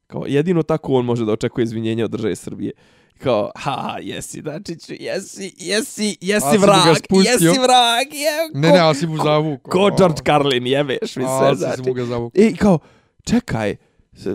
S3: Kao, jedino tako on može da očekuje izvinjenje od države Srbije. Kao, ha, jesi, Dačiću, jesi, jesi, jesi vrag, jesi vrag, je,
S1: ko, ne, ne, ali si mu zavuk.
S3: Ko, ko George Carlin, jebeš mi se.
S1: Ali si mu ga zavuk.
S3: I kao, čekaj,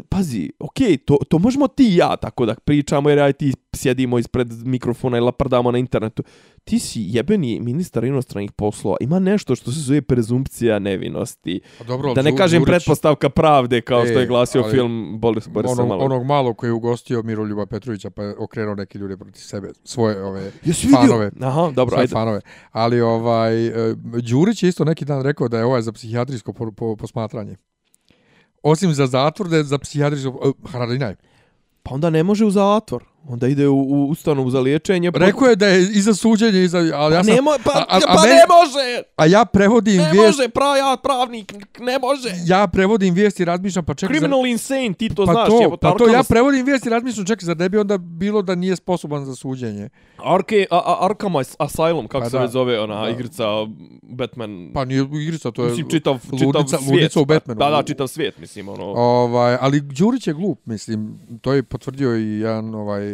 S3: pazi, okej, to, to možemo ti i ja tako da pričamo, jer ja i ti sjedimo ispred mikrofona i laprdamo na internetu. Ti si jebeni ministar inostranih poslova. Ima nešto što se zove prezumpcija nevinosti.
S1: A dobro, ali
S3: Da ne kažem
S1: Đurić-
S3: pretpostavka pravde, kao što
S1: E,
S3: je glasio
S1: ali
S3: film Boris, Borisa
S1: onog,
S3: Malo.
S1: onog malo koji je ugostio Miroljuba Petrovića pa je okrenuo neke ljude protiv sebe, svoje ove
S3: Jesi vidio?
S1: fanove.
S3: Aha, dobro,
S1: svoje
S3: ajde.
S1: fanove. Ali ovaj e, Đurić je isto neki dan rekao da je ovaj za psihijatrijsko po, po, posmatranje. Osim za zatvor, da je za psihijatrijsko... Uh, Haradinaj.
S3: Pa onda ne može u zatvor. Onda ide u, u ustanovu za liječenje. pa-
S1: Rekao je da je i za suđenje, i za... Ali ja
S3: Pa
S1: sam,
S3: ne mo, pa,
S1: a- a- a
S3: pa
S1: meni-
S3: ne može!
S1: a ja prevodim
S3: Ne
S1: vijest...
S3: može, prav, ja pravnik, ne može.
S1: Ja prevodim vijest i razmišljam, pa čekaj...
S3: Criminal insane, ti to
S1: pa
S3: znaš.
S1: to,
S3: jebote,
S1: pa to ja prevodim vijest i razmišljam, čekaj, zar ne bi onda bilo da nije sposoban za suđenje?
S3: Arke, a, a, Arkham As- Asylum, kako
S1: Pa
S3: se
S1: da.
S3: zove ona
S1: Da.
S3: igrica Batman.
S1: Pa nije igrica, to je...
S3: mislim, čitav, čitav
S1: ludnica-
S3: svijet.
S1: ludnica u Batmanu.
S3: Da, da, čitav svijet, mislim, ono.
S1: Ovaj, ali Đurić je glup, mislim, to je potvrdio i jedan ovaj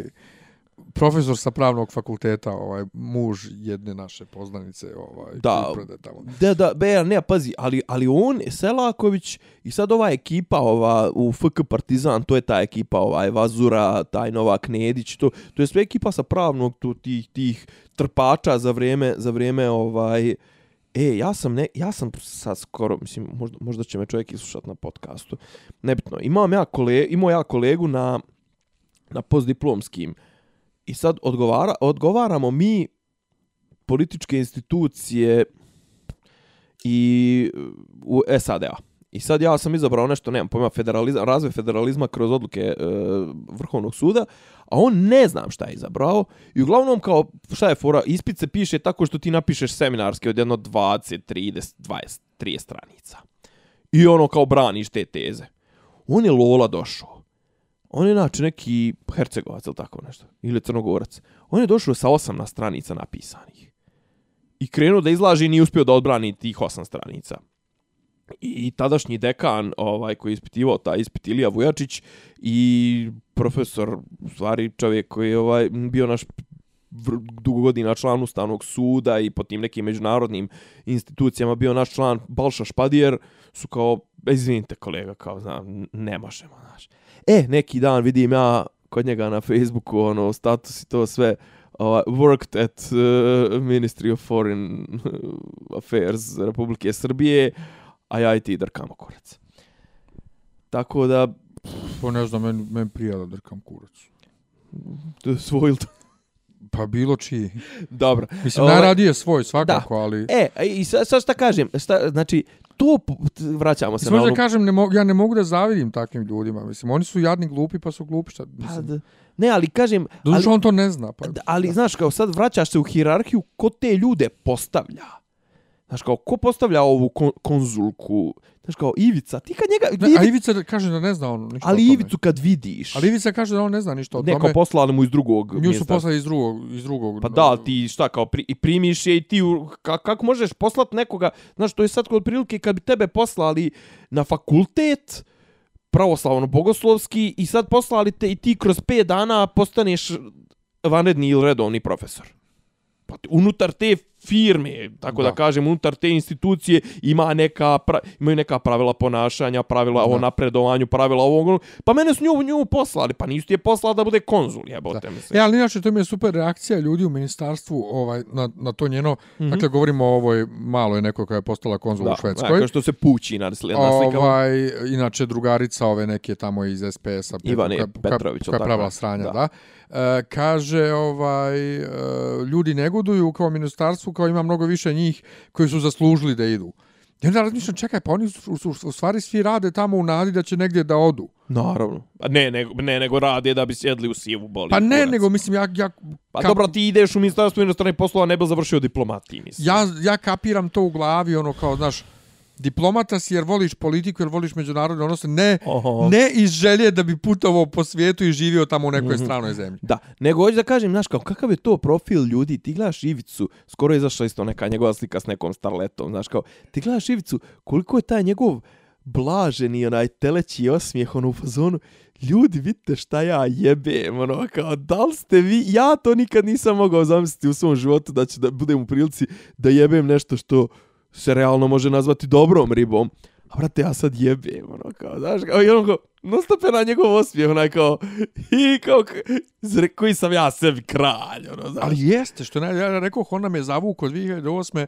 S1: profesor sa pravnog fakulteta, ovaj muž jedne naše poznanice, ovaj
S3: Da.
S1: koji prede tamo.
S3: Da, da, be, ne, pazi, ali, ali on, Selaković i sad ova ekipa ova u FK Partizan, to je ta ekipa, ovaj Vazura, taj Novak Nedić, to, to je sve ekipa sa pravnog tu, tih, tih trpača za vrijeme, za vrijeme ovaj, E, ja sam, ne, ja sam sad skoro, mislim, možda, možda će me čovjek islušat na podcastu. Nebitno, imam ja kole, imao ja kolegu na, na postdiplomskim i sad odgovara, odgovaramo mi političke institucije i u e, SAD-a. I sad ja sam izabrao nešto, nemam pojma, federalizam, razvoj federalizma kroz odluke e, Vrhovnog suda, a on ne znam šta je izabrao. I uglavnom kao, šta je fora, ispit se piše tako što ti napišeš seminarske od jedno 20, 30, 20, 30 stranica. I ono kao braniš te teze. On je Lola došao. On je inače neki Hercegovac ili tako nešto. Ili Crnogorac. On je došao sa 18 stranica napisanih. I krenuo da izlaži i nije uspio da odbrani tih osam stranica. I tadašnji dekan ovaj koji je ispitivao taj ispit Ilija Vujačić i profesor, u stvari čovjek koji je ovaj bio naš vr- dugo godina član Ustavnog suda i po tim nekim međunarodnim institucijama bio naš član Balša Špadijer su kao, e, izvinite kolega, kao znam, ne možemo, znaš. E, neki dan vidim ja kod njega na Facebooku, ono, status i to sve, uh, worked at uh, Ministry of Foreign Affairs Republike Srbije, a ja i ti drkamo kurac. Tako da,
S1: Pa ne znam, meni, meni prija da drkam kurac.
S3: to je svoj ili to-
S1: Pa bilo čiji.
S3: Dobro.
S1: Mislim,
S3: Ovaj-
S1: najradije svoj, svakako, ali...
S3: E, i sad, sad šta kažem, šta, znači, to, vraćamo se
S1: Mislim,
S3: na ono...
S1: kažem, ne mogu, ja ne mogu da zavidim takvim ljudima. Mislim, oni su jadni glupi, pa su glupi. Šta,
S3: Pa,
S1: mislim,
S3: d- ne, ali kažem, ali,
S1: on to ne zna. Pa,
S3: ali znaš, kao sad vraćaš se u hirarhiju, ko te ljude postavlja? Znaš, kao, ko postavlja ovu kon konzulku? Znaš, kao, Ivica, ti kad njega...
S1: ne, a
S3: Ivi-
S1: Ivica kaže da ne zna on ništa
S3: ali. Ivicu kad vidiš,
S1: Ali Ivica kaže da on ne zna ništa o
S3: neko
S1: tome.
S3: poslali mu iz drugog
S1: Nju su poslali iz drugog, iz drugog.
S3: Pa da, ali ti šta, kao pri, i primiš je i ti, ka, kako možeš poslat nekoga, znaš, to je sad kod prilike kad bi tebe poslali na fakultet, pravoslavno bogoslovski i sad poslali te i ti kroz 5 dana postaneš vanredni ili redovni profesor. Pa unutar te firme, tako da,
S1: Da.
S3: kažem, unutar te institucije ima neka pra, imaju neka pravila ponašanja, pravila o
S1: Da.
S3: napredovanju, pravila ovog, pa mene su nju, nju poslali, pa nisu ti je poslali da bude konzul, jebote mi se.
S1: E, ali inače, to mi je super reakcija ljudi u ministarstvu ovaj, na, na to njeno... Mm -hmm. Dakle, govorimo o ovoj maloj nekoj koja je postala konzul u Švedskoj.
S3: kao što se pući na, sli- na slikama.
S1: Ovaj, inače, drugarica ove neke tamo iz SPS-a.
S3: Ivane Petrović,
S1: Koja, je pravila sranja, da.
S3: Da.
S1: E, kaže, ovaj, e, ljudi negoduju kao ministarstvu, kao ima mnogo više njih koji su zaslužili da idu. I onda razmišljam, čekaj, pa oni su, su, u stvari svi rade tamo u nadi da će negdje da odu.
S3: Naravno. A ne, nego, ne, nego rade da bi sjedli u sivu boli.
S1: Pa ne,
S3: kurac.
S1: nego mislim, ja, ja,
S3: Pa
S1: kap-
S3: dobro, ti ideš u ministarstvo inostranih poslova, ne bi završio diplomatiji, mislim.
S1: ja, ja kapiram to u glavi, ono kao, znaš, diplomata si jer voliš politiku, jer voliš međunarodne odnose, ne,
S3: Oho.
S1: ne iz želje da bi putovao po svijetu i živio tamo u nekoj
S3: Mhm.
S1: stranoj zemlji.
S3: Da, nego hoću da kažem, znaš, kao, kakav je to profil ljudi, ti gledaš Ivicu, skoro je izašla isto neka njegova slika s nekom starletom, znaš, kao, ti gledaš Ivicu, koliko je taj njegov blaženi, onaj teleći osmijeh, ono u fazonu, ljudi, vidite šta ja jebem, ono, kao, da li ste vi, ja to nikad nisam mogao zamisliti u svom životu, da će da budem u prilici da jebem nešto što se realno može nazvati dobrom ribom, a brate, ja sad jebem, ono, kao, znaš, kao, i ono, kao, non na njegov osmijeh, onaj, kao, i kao, koji sam ja sebi kralj, ono, znaš.
S1: Ali jeste, što ne, ja rekao, on nam je od 2008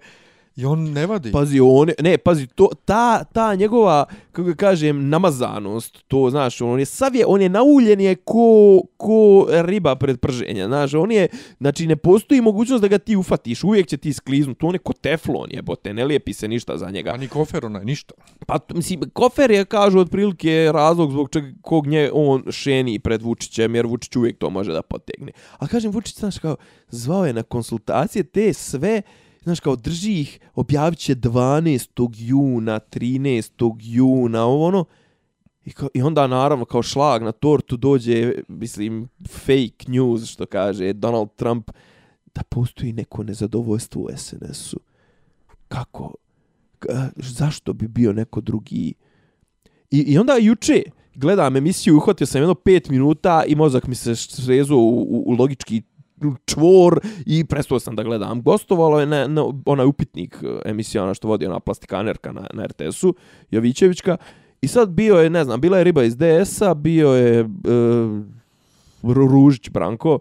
S1: i on ne vadi.
S3: Pazi, on, je- ne, pazi, to, ta, ta njegova, kako ga kažem, namazanost, to, znaš, on je sav je, on je nauljen je ko, ko riba pred prženja, znaš, on je, znači, ne postoji mogućnost da ga ti ufatiš, uvijek će ti skliznuti, on je ko teflon jebote, ne lijepi se ništa za njega.
S1: A ni kofer onaj, ništa.
S3: Pa, mislim, kofer je, kažu, otprilike razlog zbog čega kog nje on šeni pred Vučićem, jer Vučić uvijek to može da potegne. A kažem, Vučić, znaš, kao, zvao je na konsultacije te sve, znaš, kao, drži ih, objavit će 12. juna, 13. juna, ovo ono, I, kao, I onda naravno kao šlag na tortu dođe, mislim, fake news što kaže Donald Trump, da postoji neko nezadovoljstvo u SNS-u. Kako? Ka- eh, zašto bi bio neko drugi? I, i onda juče gledam emisiju, uhvatio sam jedno pet minuta i mozak mi se srezuo u, u, u logički čvor i prestao sam da gledam. Gostovalo je na, na onaj upitnik e, emisija ona što vodi ona plastikanerka na, na RTS-u, Jovićevićka. I sad bio je, ne znam, bila je riba iz DS-a, bio je e, Ru- Ružić Branko,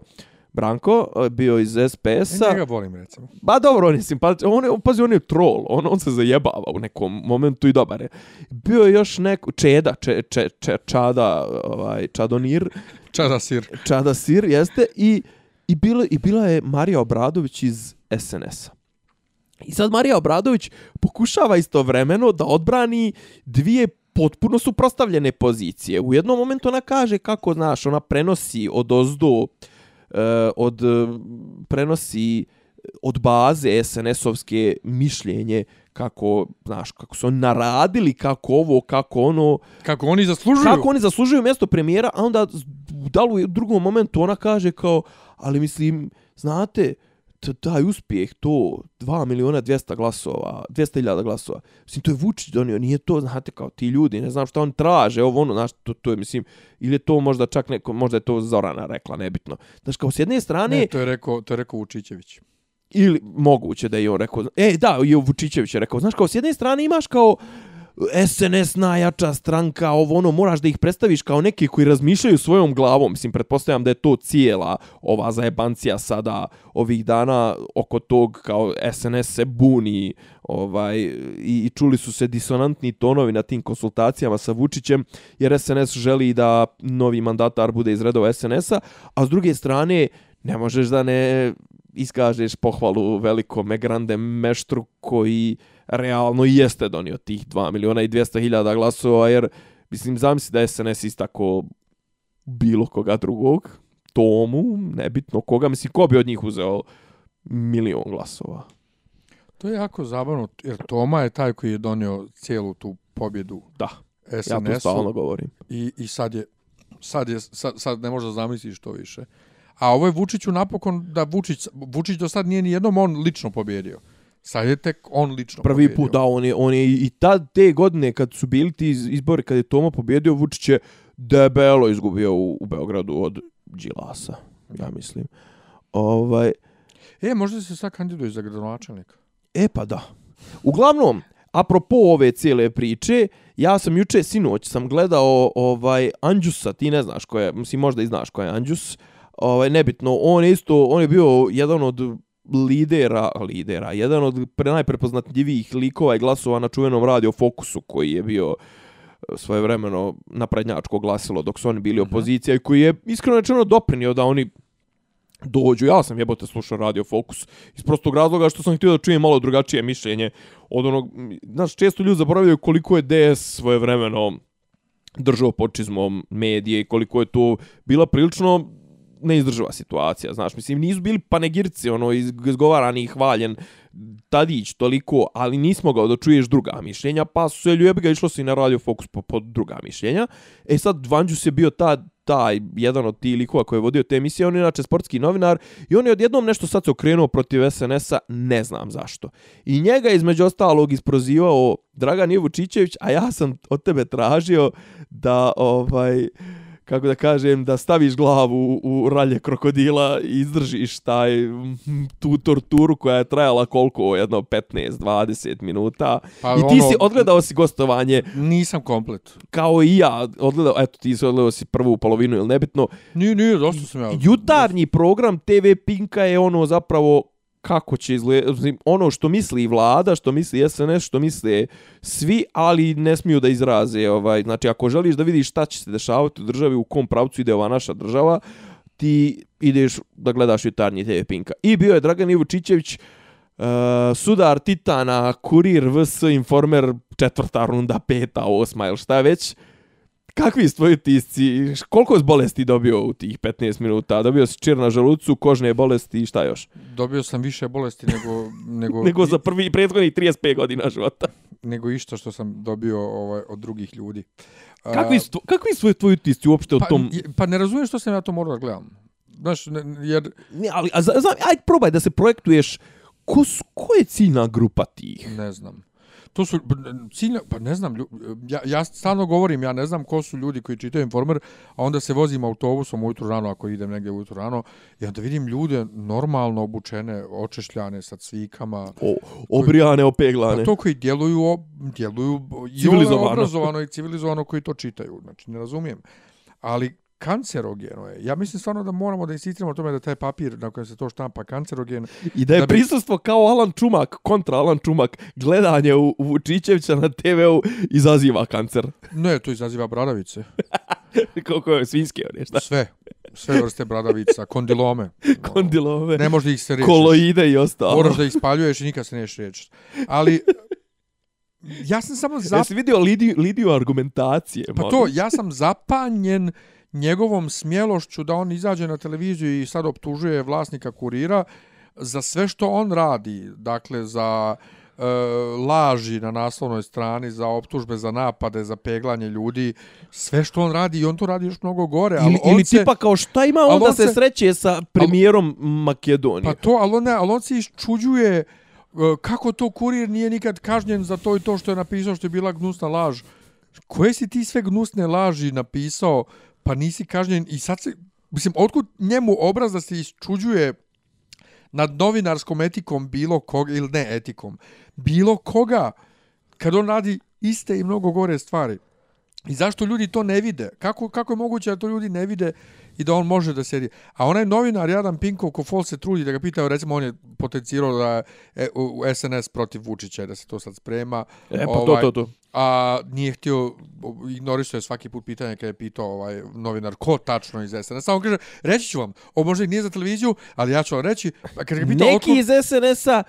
S3: Branko, e, bio iz
S1: Ja
S3: SPS-a.
S1: njega volim, recimo.
S3: Ba dobro, on je simpatičan, on je, pazi, on je troll, on, on se zajebava u nekom momentu i dobar je. Bio je još neko, Čeda, če, če, če, Čada, ovaj, Čadonir,
S1: Čada sir.
S3: Čada Sir, jeste, i, i, bilo, i bila je Marija Obradović iz SNS-a. I sad Marija Obradović pokušava istovremeno da odbrani dvije potpuno suprostavljene pozicije. U jednom momentu ona kaže kako, znaš, ona prenosi od ozdo, e, od, prenosi od baze SNS-ovske mišljenje kako, znaš, kako su oni naradili, kako ovo, kako ono,
S1: Kako oni zaslužuju.
S3: kako oni zaslužuju mjesto premijera, a onda da u drugom momentu ona kaže kao, ali mislim, znate, taj uspjeh, to 2 miliona 200 glasova, 200.000 glasova, mislim, to je Vučić donio, nije to, znate, kao ti ljudi, ne znam šta on traže, ovo ono, znaš, to, to je, mislim, ili je to možda čak neko, možda je to Zorana rekla, nebitno. Znaš, kao s jedne strane,
S1: Ne, to je rekao, to je rekao Vučićević.
S3: ili moguće da je on rekao, e da, i Vučićević je rekao, znaš kao s jedne strane imaš kao SNS najjača stranka, ovo ono, moraš da ih predstaviš kao neki koji razmišljaju svojom glavom, mislim, pretpostavljam da je to cijela ova zajebancija sada ovih dana oko tog kao SNS se buni ovaj, i, i čuli su se disonantni tonovi na tim konsultacijama sa Vučićem, jer SNS želi da novi mandatar bude iz redova SNS-a, a s druge strane, ne možeš da ne iskažeš pohvalu velikome grande meštru koji realno i jeste donio tih 2 miliona i 200 hiljada glasova, jer mislim, zamisli da je SNS istako bilo koga drugog, Tomu, nebitno koga, mislim, ko bi od njih uzeo milion glasova?
S1: To je jako zabavno, jer Toma je taj koji je donio cijelu tu pobjedu
S3: Da, ja to stalno
S1: SNS-u
S3: govorim.
S1: i, i sad je, sad je, sad, sad ne može da zamisliš to više. A ovo je Vučiću napokon da Vučić, Vučić do sad nije ni jednom on lično pobjedio. Sad je tek on lično
S3: Prvi
S1: pobjedio.
S3: put, da, on je, on je i tad te godine kad su bili ti iz- izbori, kad je Tomo pobjedio, Vučić je debelo izgubio u, u Beogradu od Đilasa, ja mislim. Ovaj,
S1: E, možda se sad kandiduje za gradonačelnika.
S3: E pa da. Uglavnom, apropo ove cijele priče, ja sam juče sinoć sam gledao ovaj Anđusa, ti ne znaš ko je, mislim možda i znaš ko je Anđus. Ovaj nebitno, on je isto, on je bio jedan od lidera, lidera, jedan od pre, najprepoznatljivijih likova i glasova na čuvenom radio Fokusu koji je bio e, svojevremeno naprednjačko glasilo dok su oni bili opozicija i koji je iskreno rečeno doprinio da oni dođu. Ja sam jebote slušao Radio Fokus iz prostog razloga što sam htio da čujem malo drugačije mišljenje od onog, znaš, često ljudi zaboravljaju koliko je DS svojevremeno držao počizmom medije i koliko je to bila prilično neizdrživa situacija, znaš, mislim, nisu bili panegirci, ono, izgovarani i hvaljen Tadić toliko, ali nismo ga da čuješ druga mišljenja, pa su se ljubi ga išlo se i na Radio Fokus po, po druga mišljenja. E sad, Vanđus je bio ta, taj, jedan od tih likova koji je vodio te emisije, on je inače sportski novinar i on je odjednom nešto sad se okrenuo protiv SNS-a, ne znam zašto. I njega između ostalog isprozivao Dragan Ivučićević, a ja sam od tebe tražio da, ovaj, kako da kažem, da staviš glavu u, ralje krokodila i izdržiš taj, tu torturu koja je trajala koliko, jedno 15-20 minuta.
S1: Pa
S3: I ti
S1: ono-
S3: si odgledao si gostovanje
S1: Nisam komplet.
S3: kao i ja, odgledao, eto ti si odgledao si prvu polovinu ili nebitno.
S1: Nije, nije, dosta sam ja.
S3: Jutarnji program TV Pinka je ono zapravo kako će izgledati, ono što misli vlada, što misli SNS, što misle svi, ali ne smiju da izraze. Ovaj. Znači, ako želiš da vidiš šta će se dešavati u državi, u kom pravcu ide ova naša država, ti ideš da gledaš jutarnji TV Pinka. I bio je Dragan Ivučićević, uh, sudar Titana, kurir, VS, informer, četvrta runda, peta, osma ili šta već. Kakvi su tvoji tisci? Koliko je bolesti dobio u tih 15 minuta? Dobio si čir na želucu, kožne bolesti i šta još?
S1: Dobio sam više bolesti nego... nego,
S3: Nego za prvi prethodnih 35 godina života.
S1: nego išta što sam dobio ovaj, od drugih ljudi.
S3: Kakvi su, tvo- kakvi su tvoji tisci uopšte o
S1: pa,
S3: tom...
S1: je- pa ne razumijem što sam ja to morao da gledam. Znaš, ne, jer
S3: Ne, ali, a, za, ajde probaj da se projektuješ ko, ko je ciljna grupa tih?
S1: ne znam. To su ciljno, pa ne znam, ja, ja stalno govorim, ja ne znam ko su ljudi koji čitaju informer, a onda se vozim autobusom ujutru rano, ako idem negdje ujutru rano, i onda vidim ljude normalno obučene, očešljane sa cvikama,
S3: O, obrijane, opeglane.
S1: Pa to koji djeluju, djeluju
S3: Civilizovano.
S1: obrazovano i civilizovano koji to čitaju. Znači, ne razumijem. Ali kancerogeno je. Ja mislim stvarno da moramo da insistiramo o tome da taj papir na kojem se to štampa kancerogen.
S3: I da je
S1: da bi-
S3: prisustvo kao Alan Čumak, kontra Alan Čumak, gledanje u, u Vučićevića na TV-u izaziva kancer.
S1: Ne, to izaziva bradavice.
S3: Koliko je svinske, one, šta?
S1: Sve. Sve vrste bradavica, kondilome.
S3: Kondilove,
S1: Ne možeš da ih se rešiš.
S3: koloide i ostalo.
S1: Moraš da ih spaljuješ i nikad se nećeš riješiti. Ali, ja sam samo zap...
S3: Jesi vidio Lidiju, Lidiju argumentacije?
S1: Pa to, ja sam zapanjen njegovom smjelošću da on izađe na televiziju i sad optužuje vlasnika kurira za sve što on radi. Dakle, za e, laži na naslovnoj strani, za optužbe, za napade, za peglanje ljudi. Sve što on radi i on to radi još mnogo gore. ali
S3: Ili,
S1: on
S3: ili
S1: se,
S3: tipa kao šta ima
S1: ali
S3: onda
S1: on
S3: se
S1: se-
S3: sreće sa premijerom Makedonije?
S1: Pa to, ali on, ne, ali on se iščuđuje e, kako to kurir nije nikad kažnjen za to i to što je napisao što je bila gnusna laž. Koje si ti sve gnusne laži napisao, pa nisi kažnjen i sad se, mislim, otkud njemu obraz da se isčuđuje nad novinarskom etikom bilo koga, ili ne etikom, bilo koga, kad on radi iste i mnogo gore stvari. I zašto ljudi to ne vide? Kako, kako je moguće da to ljudi ne vide i da on može da sedi? A onaj novinar, Jadan Pinkov, ko fol se trudi da ga pitao, recimo on je potencirao da je u, SNS protiv Vučića da se to sad sprema.
S3: E, pa to, to, to.
S1: A nije htio, ignorisao je svaki put pitanje kada je pitao ovaj novinar ko tačno iz SNS. On kaže, reći ću vam, ovo možda i nije za televiziju, ali ja ću vam reći. A kada ga pitao,
S3: Neki
S1: otkud-
S3: iz SNS-a,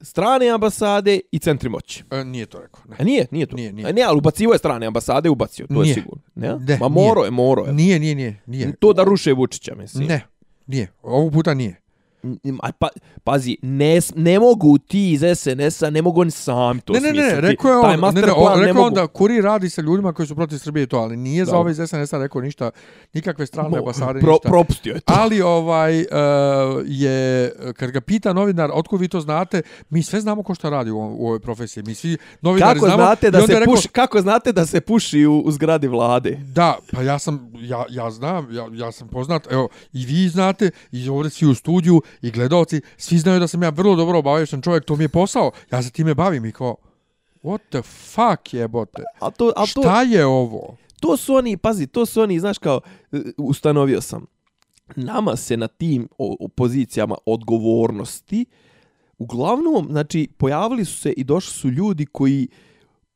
S3: strane ambasade i centri moći.
S1: E, nije to rekao. Ne.
S3: A nije, nije to.
S1: Nije, nije.
S3: A nije, ali ubacivo je strane ambasade, ubacio, to je
S1: Nije.
S3: sigurno. Ne?
S1: Ne,
S3: Ma
S1: nije.
S3: moro je, moro je.
S1: Nije, nije, nije. nije.
S3: To da ruše Vučića, mislim.
S1: Ne, nije. Ovog puta nije.
S3: A pa, pazi, ne, ne mogu ti iz SNS-a, ne mogu oni sami to
S1: ne, ne, ne,
S3: smisliti.
S1: rekao je
S3: Taj
S1: on, ne, ne,
S3: plan
S1: on,
S3: ne
S1: rekao
S3: mogu.
S1: on da kuri radi sa ljudima koji su protiv Srbije to, ali nije za
S3: Dobro.
S1: ove iz SNS-a rekao ništa, nikakve strane ambasade,
S3: pro,
S1: ništa.
S3: propustio je to.
S1: Ali ovaj uh, je kad ga pita novinar otkud vi to znate, mi sve znamo ko šta radi u, u ovoj profesiji. Mi svi novinari
S3: Kako
S1: znamo.
S3: znate, da se
S1: rekao,
S3: puši, kako znate da se puši u, u zgradi vlade?
S1: Da, pa ja sam, ja, ja znam, ja, ja sam poznat, evo, i vi znate, i ovdje svi u studiju, i gledalci, svi znaju da sam ja vrlo dobro obavješten čovjek, to mi je posao, ja se time bavim i kao, what the fuck jebote,
S3: A to, a to,
S1: šta je ovo?
S3: to su oni, pazi, to su oni, znaš kao, e, ustanovio sam, nama se na tim pozicijama odgovornosti, uglavnom, znači, pojavili su se i došli su ljudi koji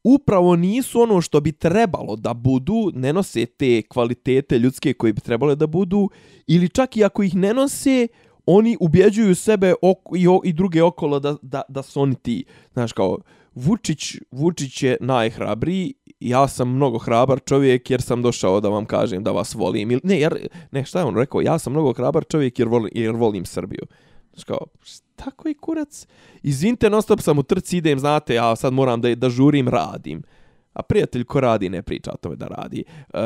S3: upravo nisu ono što bi trebalo da budu, ne nose te kvalitete ljudske koje bi trebalo da budu, ili čak i ako ih ne nose, oni ubjeđuju sebe oko, i, o, i druge okolo da, da, da su oni ti. Znaš, kao, Vučić, Vučić je najhrabriji, ja sam mnogo hrabar čovjek jer sam došao da vam kažem da vas volim. Ili, ne, jer, ne, šta je on rekao? Ja sam mnogo hrabar čovjek jer volim, jer volim Srbiju. Znaš kao, šta koji kurac? Izvinite, non stop sam u trci, idem, znate, ja sad moram da, da žurim, radim. A prijatelj ko radi ne priča o tome da radi. Uh,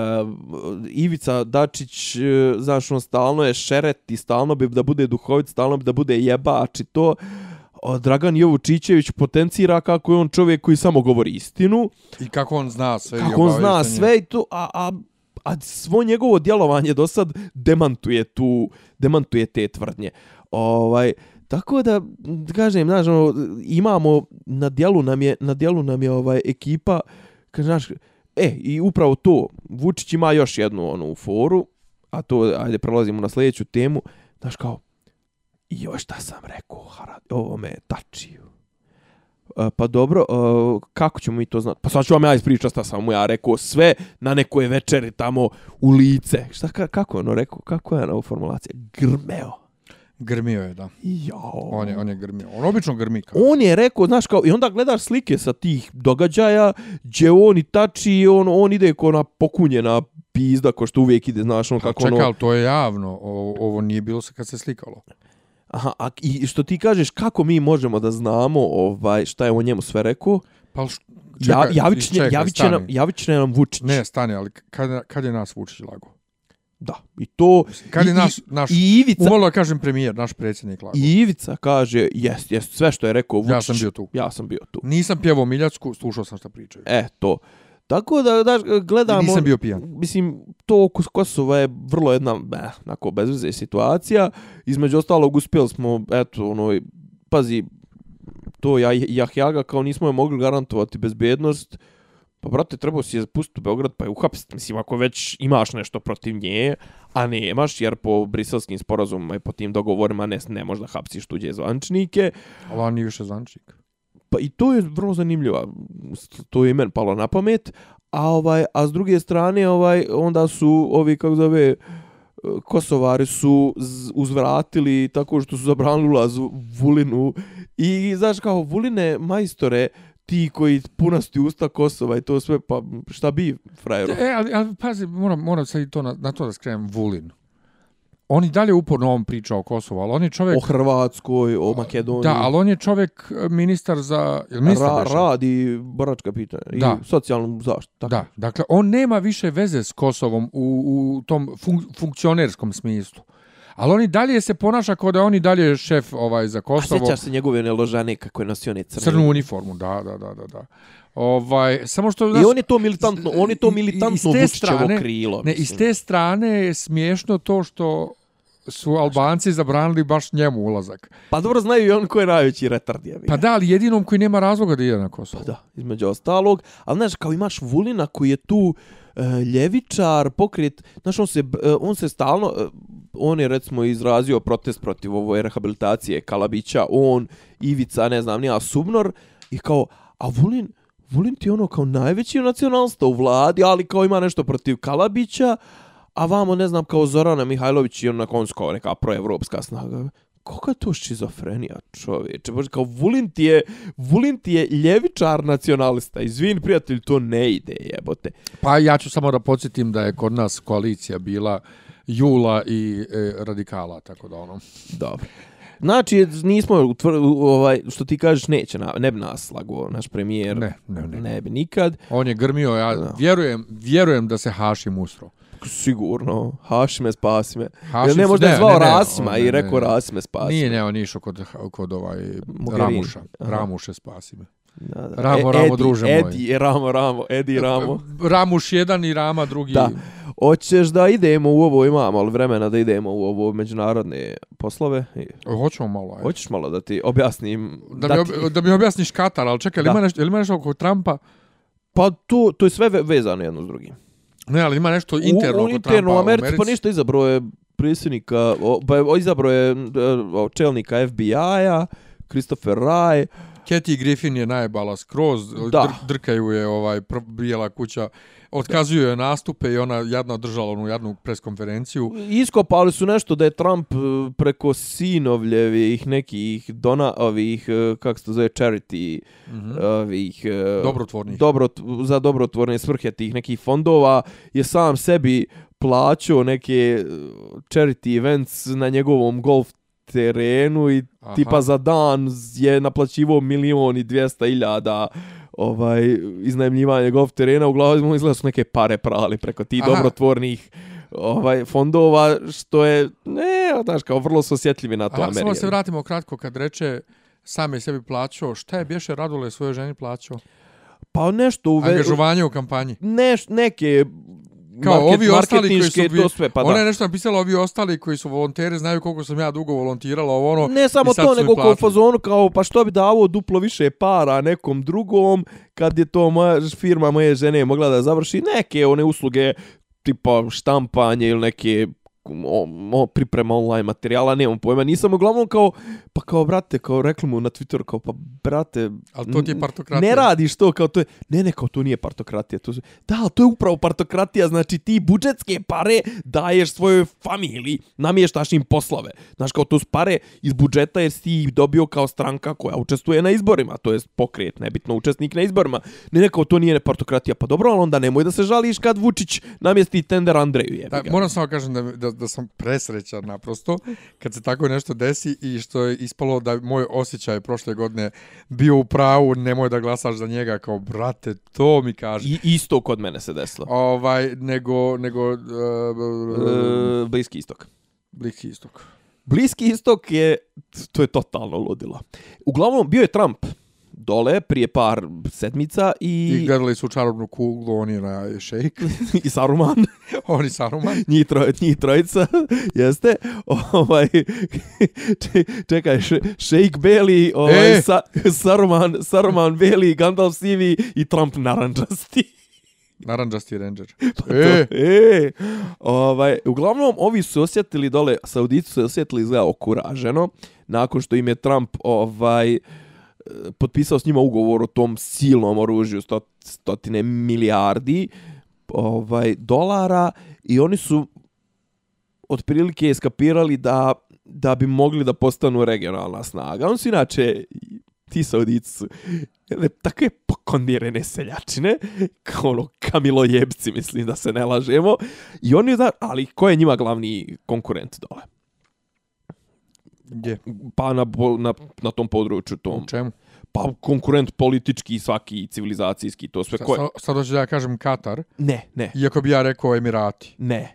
S3: Ivica Dačić, uh, znaš, on stalno je šeret i stalno bi da bude duhovit, stalno bi da bude jebač i to. O, Dragan Jovučićević potencira kako je on čovjek koji samo govori istinu,
S1: I kako on zna sve.
S3: kako on zna sve i to, a, a a svo njegovo djelovanje do sad demantuje tu, demantuje te tvrdnje. Ovaj, tako da, kažem, znaš, ono, imamo, na dijelu nam je, na dijelu nam je ovaj ekipa, kaže, znaš, e, i upravo to, Vučić ima još jednu onu foru, a to, ajde, prelazimo na sljedeću temu, znaš, kao, i još šta sam rekao, Harad, ovo me tačiju. E, pa dobro, e, kako ćemo mi to znati? Pa sad ću vam ja ispričati šta sam mu ja rekao sve na nekoj večeri tamo u lice. Šta, kako je ono rekao? Kako je ono formulacija? Grmeo.
S1: Grmio je, da.
S3: Jao.
S1: On je, on je grmio. On obično grmi kao.
S3: On je rekao, znaš kao, i onda gledaš slike sa tih događaja, gdje on i tači, on, on ide ko na pokunjena pizda, ko što uvijek ide, znaš, on
S1: Pa
S3: kako
S1: čekaj,
S3: ono...
S1: ali to je javno. Ovo, ovo nije bilo se kad se slikalo.
S3: Aha, a, i što ti kažeš, kako mi možemo da znamo ovaj, šta je on njemu sve rekao?
S1: Pa š-
S3: Ja,
S1: čekaj,
S3: javit, će,
S1: čekaj,
S3: javit, će nam, će nam Vučić.
S1: Ne, stani, ali kad, kad je nas Vučić lago?
S3: Da, i to...
S1: Kad je
S3: i-
S1: naš,
S3: i-
S1: naš
S3: I Ivica,
S1: umalo da kažem premijer, naš predsjednik lago?
S3: I Ivica kaže, jest, jest, sve što je rekao Vučić.
S1: Ja sam bio tu.
S3: Ja sam bio tu.
S1: Nisam pjevao Miljacku, slušao sam šta pričaju.
S3: E, to. Tako da, da
S1: I
S3: gledamo...
S1: nisam bio pijan.
S3: Mislim, to oko Kosova je vrlo jedna, eh, onako, bezveze situacija. Između ostalog, uspjeli smo, eto, ono, pazi, to ja, Jahjaga kao nismo je mogli garantovati bezbednost, pa brate, trebao si je pustiti u Beograd pa je uhapsiti. Mislim, ako već imaš nešto protiv nje, a nemaš, jer po briselskim sporazumima i po tim dogovorima ne, ne možda hapsiš tuđe zvančnike,
S1: Ali on nije više zvančnik.
S3: Pa i to je vrlo zanimljivo. To je i meni palo na pamet. A ovaj a s druge strane ovaj onda su ovi kako zove Kosovari su uzvratili tako što su zabranili ulaz Vulinu i znaš kao Vuline majstore ti koji punasti usta Kosova i to sve pa šta bi frajeru
S1: E, ali, ali pazi, moram, moram sad i to na, na to da skrenem Vulin. On i dalje uporno ovom priča o Kosovu, ali on je čovjek...
S3: o Hrvatskoj o Makedoniji
S1: Da, ali on je čovjek e, ministar za... Jel ministar
S3: Ra, radi boračka pitanja i
S1: Da.
S3: socijalnu zaštitu tako.
S1: Da, dakle, on nema više veze s Kosovom u, u tom fun, funkcionerskom smislu. Ali on i dalje se ponaša kao da je on i dalje šef ovaj, za
S3: A
S1: Kosovo.
S3: sjećaš se njegove one ložane kako je nosio one crne
S1: Crnu uniformu, da, da, da, da. da. Ovaj, samo što...
S3: I on je to militantno, on je to militantno Vučićevo
S1: strane-
S3: krilo.
S1: Ne, iz te strane je smiješno to što su Albanci zabranili baš njemu ulazak.
S3: Pa dobro znaju i on ko je najveći retard je.
S1: Pa da, ali jedinom koji nema razloga da ide na Kosovo.
S3: da, između ostalog. Ali znaš, kao imaš Vulina koji je tu e, E, ljevičar, pokret, znaš, on se, e, on se stalno, e, on je recimo izrazio protest protiv ovo rehabilitacije Kalabića, on, Ivica, ne znam, nija Subnor, i kao, a Vulin, Vulin ti je ono kao najveći nacionalista u vladi, ali kao ima nešto protiv Kalabića, a vamo, ne znam, kao Zorana Mihajlović i on na koncu kao neka proevropska snaga. Koga je to šizofrenija, čovječe? Bože, kao Vulin ti je, Vulin ti je ljevičar nacionalista. Izvini, prijatelj, to ne ide, jebote.
S1: Pa ja ću samo da podsjetim da je kod nas koalicija bila Jula i e, radikala, tako da ono.
S3: Dobro. Znači, nismo, utvr, ovaj, što ti kažeš, neće, na, ne bi nas slago naš premijer.
S1: Ne, ne, ne.
S3: Ne bi nikad.
S1: On je grmio, ja
S3: Da.
S1: vjerujem, vjerujem da se Hašim usro.
S3: Sigurno. Hašime, spasi me.
S1: Hašim
S3: ne, možda je
S1: ne,
S3: zvao
S1: ne, ne,
S3: Rasima
S1: on-
S3: i
S1: ne,
S3: rekao
S1: ne.
S3: Rasime, spasi
S1: Nije, ne, on je išao kod, kod ovaj
S3: Mogherini.
S1: Ramuša.
S3: Aha.
S1: Ramuše spasi me.
S3: Da, da.
S1: Ramo,
S3: E,
S1: Ramo,
S3: Edi,
S1: druže moj.
S3: Edi, Ramo, Ramo, Edi, Ramo.
S1: Ramuš jedan i Rama drugi.
S3: Da. Hoćeš da idemo u ovo, imamo li vremena da idemo u ovo međunarodne poslove?
S1: Hoćemo malo. Ajde.
S3: Hoćeš malo da ti objasnim?
S1: Da, mi,
S3: ti-
S1: ob, da mi objasniš Katar, ali čekaj,
S3: Da.
S1: da. ima nešto, jel ima nešto oko Trumpa?
S3: Pa to, to je sve ve- vezano jedno s drugim.
S1: Ne, ali ima nešto interno
S3: u, u interno
S1: Trumpa
S3: u Americi, pa ništa izabrao je predsjednika, o, pa je izabrao je e, o, čelnika FBI-a, Christopher Rye,
S1: Kathy Griffin je najbala skroz,
S3: Da.
S1: dr, drkaju je ovaj bijela kuća, otkazuju je nastupe i ona jadno održala onu jadnu preskonferenciju.
S3: iskopali su nešto da je Trump e, preko sinovljevih nekih dona, ovih, e, kako se to zove, charity,
S1: Mhm.
S3: ovih... e,
S1: Dobrotvornih.
S3: Dobro, za dobrotvorne svrhe tih nekih fondova je sam sebi plaćao neke charity events na njegovom golf terenu i
S1: Aha.
S3: tipa za dan je naplaćivo milion i dvijesta iljada ovaj, iznajemljivanje golf terena, uglavnom izgleda su neke pare prali preko tih
S1: Aha.
S3: dobrotvornih ovaj fondova što je ne znaš kao vrlo su osjetljivi na to
S1: Aha, samo se vratimo kratko kad reče sam je sebi plaćao, šta je bješe Radule svojoj ženi plaćao?
S3: pa nešto u ve-
S1: Angažovanje u kampanji.
S3: neš, neke
S1: kao
S3: market-
S1: ovi ostali koji su
S3: to sve, pa
S1: ona
S3: da.
S1: je nešto napisala ovi ostali koji su volonteri znaju koliko sam ja dugo volontirala ovo ono
S3: Ne samo to, nego kao u fazonu, kao pa što bi davo duplo više para nekom drugom, kad je to moja firma moje žene mogla da završi neke one usluge tipa štampanje ili neke o, o, priprema online materijala, nemam pojma, nisam uglavnom kao, pa kao, brate, kao rekli mu na Twitteru, kao, pa, brate,
S1: Ali to ti je partokratija.
S3: ne radiš to, kao to je, ne, ne, kao to nije partokratija, to su, da, ali to je upravo partokratija, znači ti budžetske pare daješ svojoj familiji, namještaš im poslove, znaš, kao to su pare iz budžeta jer si ti dobio kao stranka koja učestvuje na izborima, to je pokret, nebitno učesnik na izborima, ne, ne, kao to nije partokratija, pa dobro, ali onda nemoj da se žališ kad Vučić namjesti tender Andreju, jebi
S1: Da, moram samo kažem da, da, da sam presrećan naprosto kad se tako nešto desi i što je ispalo da moj osjećaj prošle godine bio u pravu, nemoj da glasaš za njega kao brate, to mi kaže.
S3: I, isto kod mene se desilo.
S1: Ovaj, nego, nego uh,
S3: E, Bliski istok.
S1: Bliski istok.
S3: Bliski istok je, to je totalno ludilo. Uglavnom, bio je Trump dole prije par sedmica
S1: I,
S3: i,
S1: gledali su čarobnu kuglu, oni na šejk,
S3: i Saruman,
S1: oni Saruman.
S3: njih, troj, njih trojica, jeste, ovaj, če- čekaj, še, Sheik Bailey, ovaj,
S1: E!
S3: sa, Saruman, Saruman Bailey, Gandalf sivi i Trump naranđasti.
S1: Naranđasti ranger.
S3: Pa
S1: E,
S3: to, e, ovaj, uglavnom, ovi su osjetili dole, Saudici su osjetili izgleda okuraženo, nakon što im je Trump ovaj, e, potpisao s njima ugovor o tom silnom oružju, sto, stotine milijardi ovaj, dolara i oni su otprilike eskapirali da da bi mogli da postanu regionalna snaga. On su inače, ti Saudici su jedne takve pokondirene seljačine, kao ono kamilojebci, mislim da se ne lažemo. I oni, da, ali ko je njima glavni konkurent dole?
S1: Gdje?
S3: Pa na, na, na tom području, tom.
S1: U čemu?
S3: Pa konkurent politički, svaki civilizacijski, to sve. Ko je?
S1: Sad, sad hoću da ja kažem Katar,
S3: Ne, ne,
S1: iako bi ja rekao Emirati.
S3: ne.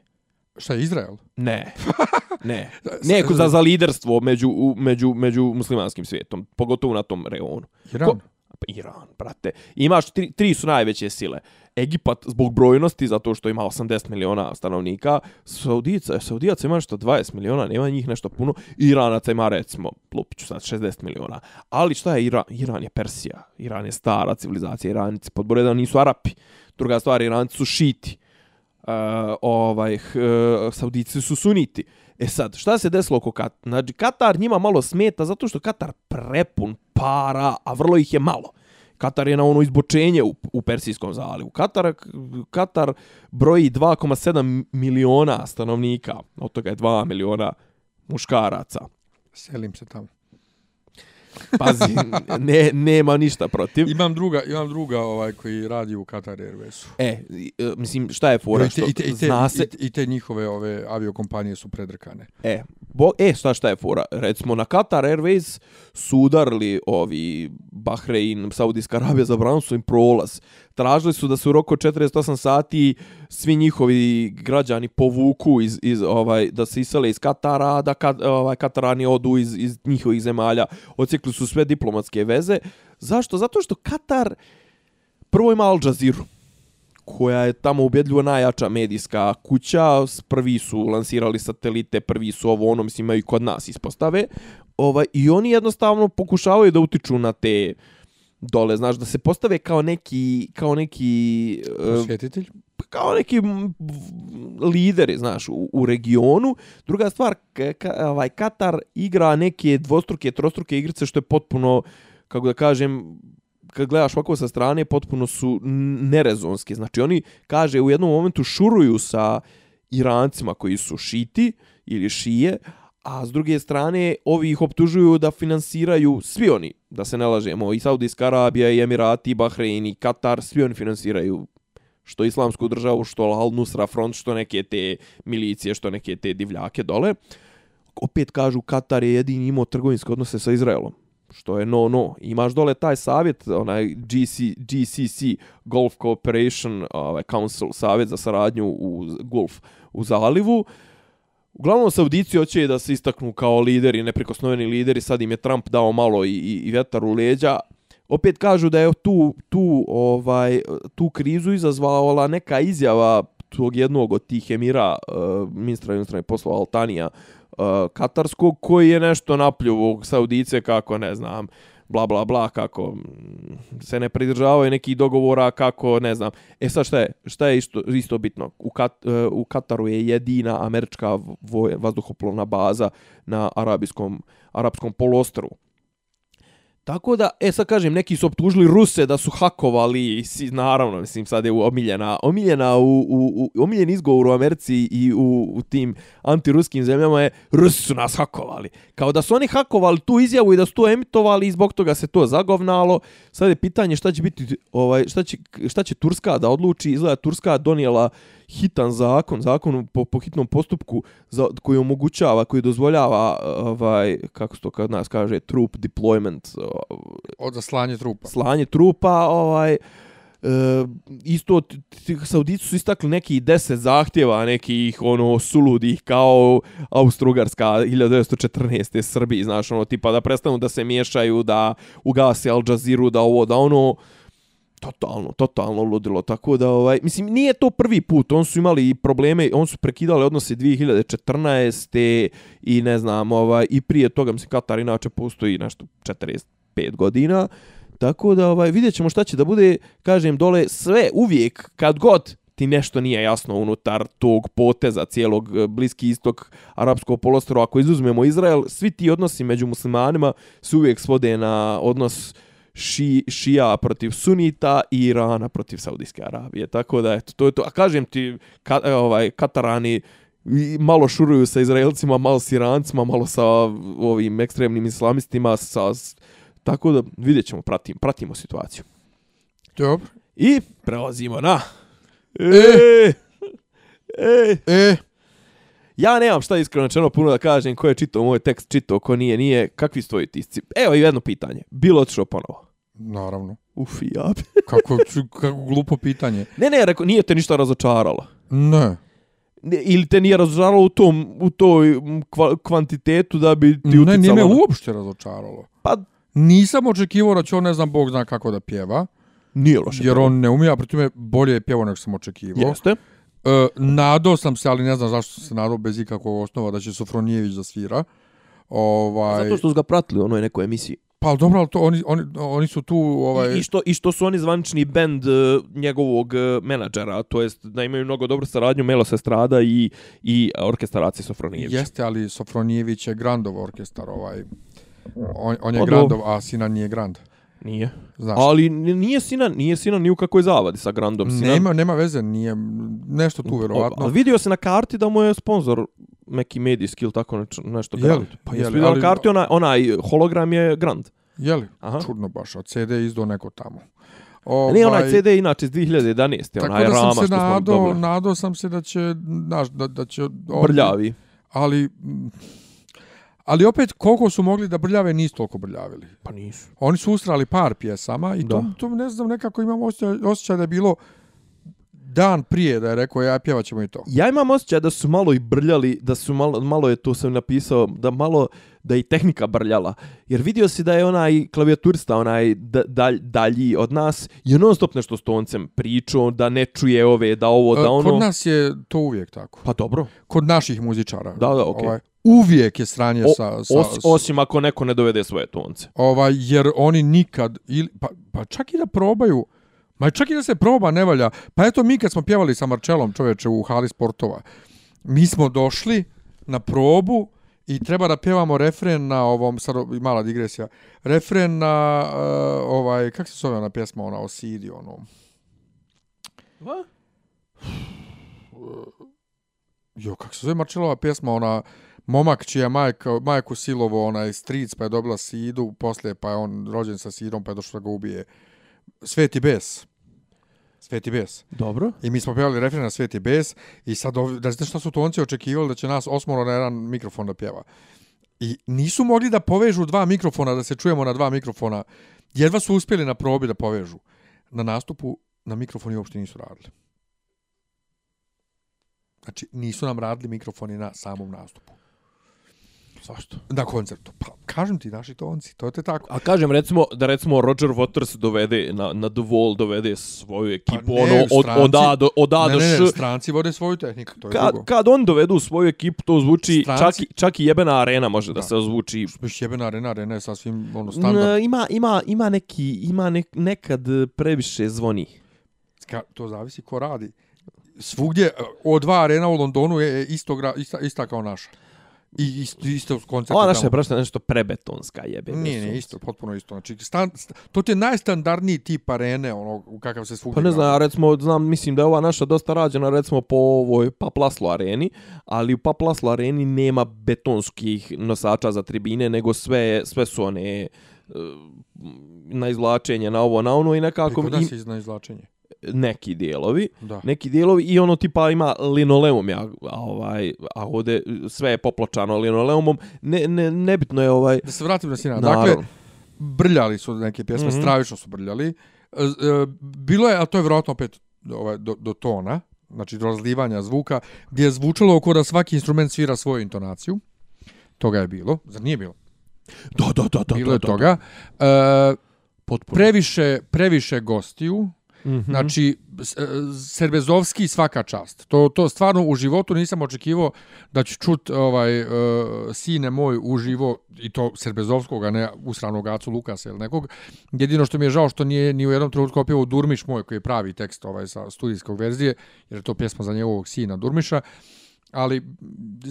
S1: Šta je Izrael?
S3: Ne. Ne. Ne, za, za liderstvo među, u- među, među muslimanskim svijetom, pogotovo na tom reonu.
S1: Iran?
S3: Ko- Pa Iran, brate. Imaš, tri, tri su najveće sile. Egipat zbog brojnosti, zato što ima 80 miliona stanovnika. Saudica, Saudijaca ima nešto 20 miliona, nema njih nešto puno. Iranaca ima, recimo, lupiću sad, 60 miliona. Ali šta je Iran? Iran je Persija. Iran je stara civilizacija. Iranici pod broj jedan nisu Arapi. Druga stvar, Iranci su šiti. Uh, ovaj, uh, Saudici su suniti. E sad, šta se desilo oko Katar? Znači, Katar njima malo smeta zato što Katar prepun para, a vrlo ih je malo. Katar je na ono izbočenje u, u Persijskom zalivu. Katar, Katar broji 2,7 miliona stanovnika, od toga je 2 miliona muškaraca.
S1: Selim se tamo.
S3: Pazi, ne, nema ništa protiv.
S1: Imam druga, imam druga ovaj koji radi u Qatar Airwaysu.
S3: E, e, mislim, šta je fora?
S1: I te,
S3: Što,
S1: i, te, i, te,
S3: zna se,
S1: i, te, I te njihove ove aviokompanije su predrkane.
S3: E, bo, e, šta šta je fora? Recimo, na Qatar Airways su udarili ovi Bahrein, Saudijska Arabija, zabranili su im prolaz. Tražili su da se u roku 48 sati svi njihovi građani povuku iz, iz ovaj da se isele iz Katara, da kat, ovaj Katarani odu iz, iz njihovih zemalja. Ocikli su sve diplomatske veze. Zašto? Zato što Katar prvo ima Al Jazeera koja je tamo ubjedljivo najjača medijska kuća, prvi su lansirali satelite, prvi su ovo ono, mislim, imaju i kod nas ispostave, ovaj, i oni jednostavno pokušavaju da utiču na te dole, znaš, da se postave kao neki, kao neki, e,
S1: Prosvjetitelj?
S3: kao neki lideri, znaš, u, u regionu. Druga stvar, ka, ovaj, Katar igra neke dvostruke, trostruke igrice, što je potpuno, kako da kažem, kad gledaš ovako sa strane, potpuno su nerezonske. Znači, oni, kaže, u jednom momentu šuruju sa Irancima koji su šiti ili šije, a s druge strane, ovi ih optužuju da finansiraju svi oni, da se ne lažemo, i Saudijska Arabija, i Emirati, i Bahrein, i Katar, svi oni finansiraju što islamsku državu, što Al Nusra front, što neke te milicije, što neke te divljake dole. Opet kažu Katar je jedini imao trgovinske odnose sa Izraelom što je no no. Imaš dole taj savjet, onaj GC, GCC, Gulf Cooperation ovaj, Council, savjet za saradnju u Gulf u zalivu. Uglavnom, Saudici hoće da se istaknu kao lideri, neprikosnoveni lideri, sad im je Trump dao malo i, i, i vetar u leđa. Opet kažu da je tu, tu, ovaj, tu krizu izazvala neka izjava tog jednog od tih emira, uh, ministra inostranih poslova Altanija, uh, Katarskog, koji je nešto napljuvo Saudice kako, ne znam, bla bla bla kako mm, se ne pridržavaju nekih dogovora kako ne znam. E sad šta je šta je isto isto bitno? U Kat, e, u Kataru je jedina američka voj, vazduhoplovna baza na arapskom arapskom poluostrvu Tako da, e sad kažem, neki su optužili Ruse da su hakovali, si, naravno, mislim, sad je omiljena, omiljena u, u, u, omiljen izgovor u Americi i u, u tim antiruskim zemljama je Rusi su nas hakovali. Kao da su oni hakovali tu izjavu i da su to emitovali i zbog toga se to zagovnalo. Sad je pitanje šta će biti, ovaj, šta će, šta će Turska da odluči, izgleda Turska donijela hitan zakon, zakon po, po hitnom postupku za, koji omogućava, koji dozvoljava ovaj kako se to kad nas kaže troop deployment
S1: od slanje trupa.
S3: Slanje trupa, ovaj E, isto Saudici su istakli neki 10 zahtjeva nekih ono suludih kao Austrougarska 1914. Srbiji, znaš, ono tipa da prestanu da se miješaju, da ugasi Al Jazeera, da ovo, da ono totalno, totalno ludilo. Tako da, ovaj, mislim, nije to prvi put. On su imali probleme, on su prekidali odnose 2014. i ne znam, ovaj, i prije toga, mislim, Katar inače postoji nešto 45 godina. Tako da, ovaj, vidjet ćemo šta će da bude, kažem, dole sve, uvijek, kad god ti nešto nije jasno unutar tog poteza cijelog eh, bliski istok arapskog polostrova. Ako izuzmemo Izrael, svi ti odnosi među muslimanima se uvijek svode na odnos ši, šija protiv sunita i Irana protiv Saudijske Arabije. Tako da, eto, to je to. A kažem ti, ka, e, ovaj, Katarani malo šuruju sa Izraelcima, malo s Irancima, malo sa ovim ekstremnim islamistima, sa, tako da vidjet ćemo, pratim, pratimo situaciju.
S1: Dobro.
S3: I prelazimo na...
S1: E! E!
S3: E!
S1: e.
S3: Ja nemam šta iskreno čeno puno da kažem ko je čitao moj tekst, čitao ko nije, nije. Kakvi su tvoji tisci? Evo i jedno pitanje. Bilo otišao ponovo?
S1: Naravno.
S3: Uf, ja
S1: kako, kako glupo pitanje.
S3: Ne, ne, reko, nije te ništa razočaralo.
S1: Ne.
S3: ne ili te nije razočaralo u tom u toj kva, kvantitetu da bi ti uticalo?
S1: Ne, nije me uopšte razočaralo.
S3: Pa
S1: nisam očekivao da će on ne znam bog zna kako da pjeva.
S3: Nije loše.
S1: Jer on ne umije, a pritom je bolje je pjevao nego sam očekivao.
S3: Jeste.
S1: E, nadao sam se, ali ne znam zašto se nadao bez ikakvog osnova da će Sofronijević da svira. Ovaj...
S3: Zato što su ga pratili u onoj nekoj emisiji.
S1: Pa dobro, ali to oni, oni, oni su tu... Ovaj...
S3: I, i, što, I što su oni zvančni bend uh, njegovog uh, menadžera, to jest da imaju mnogo dobru saradnju Melo Sestrada i, i orkestaracije Sofronijevića.
S1: Jeste, ali Sofronijević je Grandov orkestar, ovaj... On, on je pa Grandov, a Sinan nije Grand.
S3: Nije. Znaš. Ali nije Sinan, nije Sinan ni u kakvoj zavadi sa Grandom. Sinan...
S1: Nema, nema veze, nije nešto tu verovatno.
S3: Ali vidio se na karti da mu je sponsor neki medijski ili tako nešto Grand. Pa jesi vidio na karti onaj, onaj hologram je Grand.
S1: Je li? Čudno baš, a CD je izdao neko tamo.
S3: Ovaj, ne, onaj CD inače iz 2011.
S1: Tako
S3: onaj
S1: da
S3: Rama
S1: sam
S3: se
S1: nado, nado sam se da će, znaš, da, da će...
S3: Brljavi.
S1: Ali, Ali opet, koliko su mogli da brljave, nisu toliko brljavili.
S3: Pa nisu.
S1: Oni su ustrali par pjesama i to, to ne znam, nekako imam osjećaj, osjećaj da je bilo dan prije da je rekao ja pjevat ćemo i to.
S3: Ja imam osjećaj da su malo i brljali, da su malo, malo je to sam napisao, da malo da i tehnika brljala. Jer vidio si da je onaj klavijaturista, onaj dalj, dalji od nas, je non stop nešto s toncem pričao, da ne čuje ove, da ovo, da e, ono.
S1: Kod nas je to uvijek tako.
S3: Pa dobro.
S1: Kod naših muzičara.
S3: Da, da, okej. Okay. Ovaj,
S1: uvijek je sranje sa, sa,
S3: os, osim ako neko ne dovede svoje tonce.
S1: Ovaj jer oni nikad ili pa, pa čak i da probaju Ma čak i da se proba ne valja. Pa eto mi kad smo pjevali sa Marčelom čoveče u hali sportova. Mi smo došli na probu i treba da pjevamo refren na ovom sad mala digresija. Refren na uh, ovaj kako se zove ona pjesma ona o Sidi onom.
S3: Va?
S1: Jo, kako se zove Marčelova pjesma ona momak čija majka, majku silovo onaj stric pa je dobila sidu, poslije pa je on rođen sa sidom pa je došlo da ga ubije. Sveti bes. Sveti bes.
S3: Dobro.
S1: I mi smo pjevali refren na Sveti bes i sad ovdje, da znate šta su tonci očekivali da će nas osmoro na jedan mikrofon da pjeva. I nisu mogli da povežu dva mikrofona, da se čujemo na dva mikrofona. Jedva su uspjeli na probi da povežu. Na nastupu na mikrofoni uopšte nisu radili. Znači, nisu nam radili mikrofoni na samom nastupu.
S3: Zašto?
S1: na koncertu. Pa, kažem ti, naši tonci, to je te tako.
S3: A kažem, recimo, da recimo Roger Waters dovede na, na The Wall, dovede svoju ekipu,
S1: Pa ne,
S3: ono, od,
S1: stranci-
S3: od A do, od A
S1: ne,
S3: do
S1: ne,
S3: Š.
S1: ne, stranci vode svoju tehniku, to je
S3: Kad,
S1: drugo.
S3: kad on dovedu svoju ekipu, to zvuči,
S1: Stranci-
S3: čak, i- čak i jebena arena može da,
S1: Da.
S3: se ozvuči.
S1: Miš jebena arena, arena je sasvim ono, standard.
S3: N, ima, ima, ima neki, ima nek, nekad previše zvoni.
S1: Ka, to zavisi ko radi. Svugdje, o dva arena u Londonu je isto, ista, ista kao naša. I isto, isto koncert.
S3: Ova naša je prosto nešto prebetonska jebe.
S1: Nije, nije, isto, potpuno isto. Znači, stan, st, to ti je najstandardniji tip arene, ono, u kakav se svugdje
S3: Pa ne znam, ja recimo, znam, mislim da je ova naša dosta rađena recimo po ovoj Paplaslo areni, ali u Paplaslo areni nema betonskih nosača za tribine, nego sve, sve su one e, na izvlačenje na ovo, na ono i nekako
S1: Kako da se izna izvlačenje?
S3: Neki dijelovi.
S1: Da.
S3: neki dijelovi i ono tipa ima linoleum ja a ovaj a ovde sve je popločano linoleumom ne, ne nebitno je ovaj
S1: Da se vratim na Sina. Dakle, brljali su neke pjesme, mm. -hmm. stravično su brljali. E, bilo je, a to je vjerojatno opet ovaj, do, do tona, znači do razlivanja zvuka, gdje je zvučalo oko da svaki instrument svira svoju intonaciju. Toga je bilo. Zar nije bilo?
S3: da da da da
S1: bilo
S3: da,
S1: je
S3: da,
S1: toga. E,
S3: potpuno
S1: previše, previše gostiju
S3: mm -hmm.
S1: Znači, e, Serbezovski svaka čast. To, to stvarno u životu nisam očekivao da ću čut ovaj, uh, sine moj uživo, i to Serbezovskog, a ne usranog Acu Lukasa ili nekog. Jedino što mi je žao što nije ni u jednom trenutku opjevao Durmiš moj, koji je pravi tekst ovaj, sa studijskog verzije, jer je to pjesma za njegovog sina Durmiša. Ali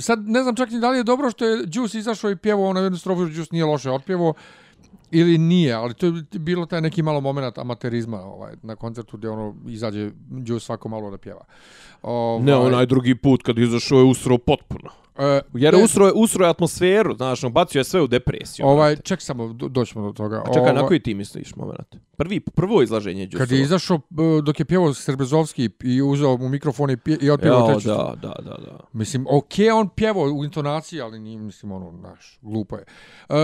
S1: sad ne znam čak ni da li je dobro što je Juice izašao i pjevao na jednu strofu, Juice nije loše otpjevao, ili nije, ali to je bilo taj neki malo moment amaterizma ovaj, na koncertu gdje ono izađe Juice svako malo da pjeva. Ovaj,
S3: ne onaj drugi put kad izašao je usro potpuno
S1: e,
S3: jer
S1: ne,
S3: usro je usro je atmosferu znaš no bacio je sve u depresiju
S1: Ovaj, ček samo, do- doćemo do toga.
S3: a čekaj
S1: Ovaj,
S3: na koji ti misliš moment prvi prvo izlaženje Đusova.
S1: Kad je izašao, e, dok je pjevao Srbezovski i uzeo mu mikrofon i, pje, i otpjevao
S3: Jao,
S1: treću
S3: da da da da
S1: Mislim, okej, on pjevao u intonaciji, ali nije, mislim, ono, znaš, glupo je. E,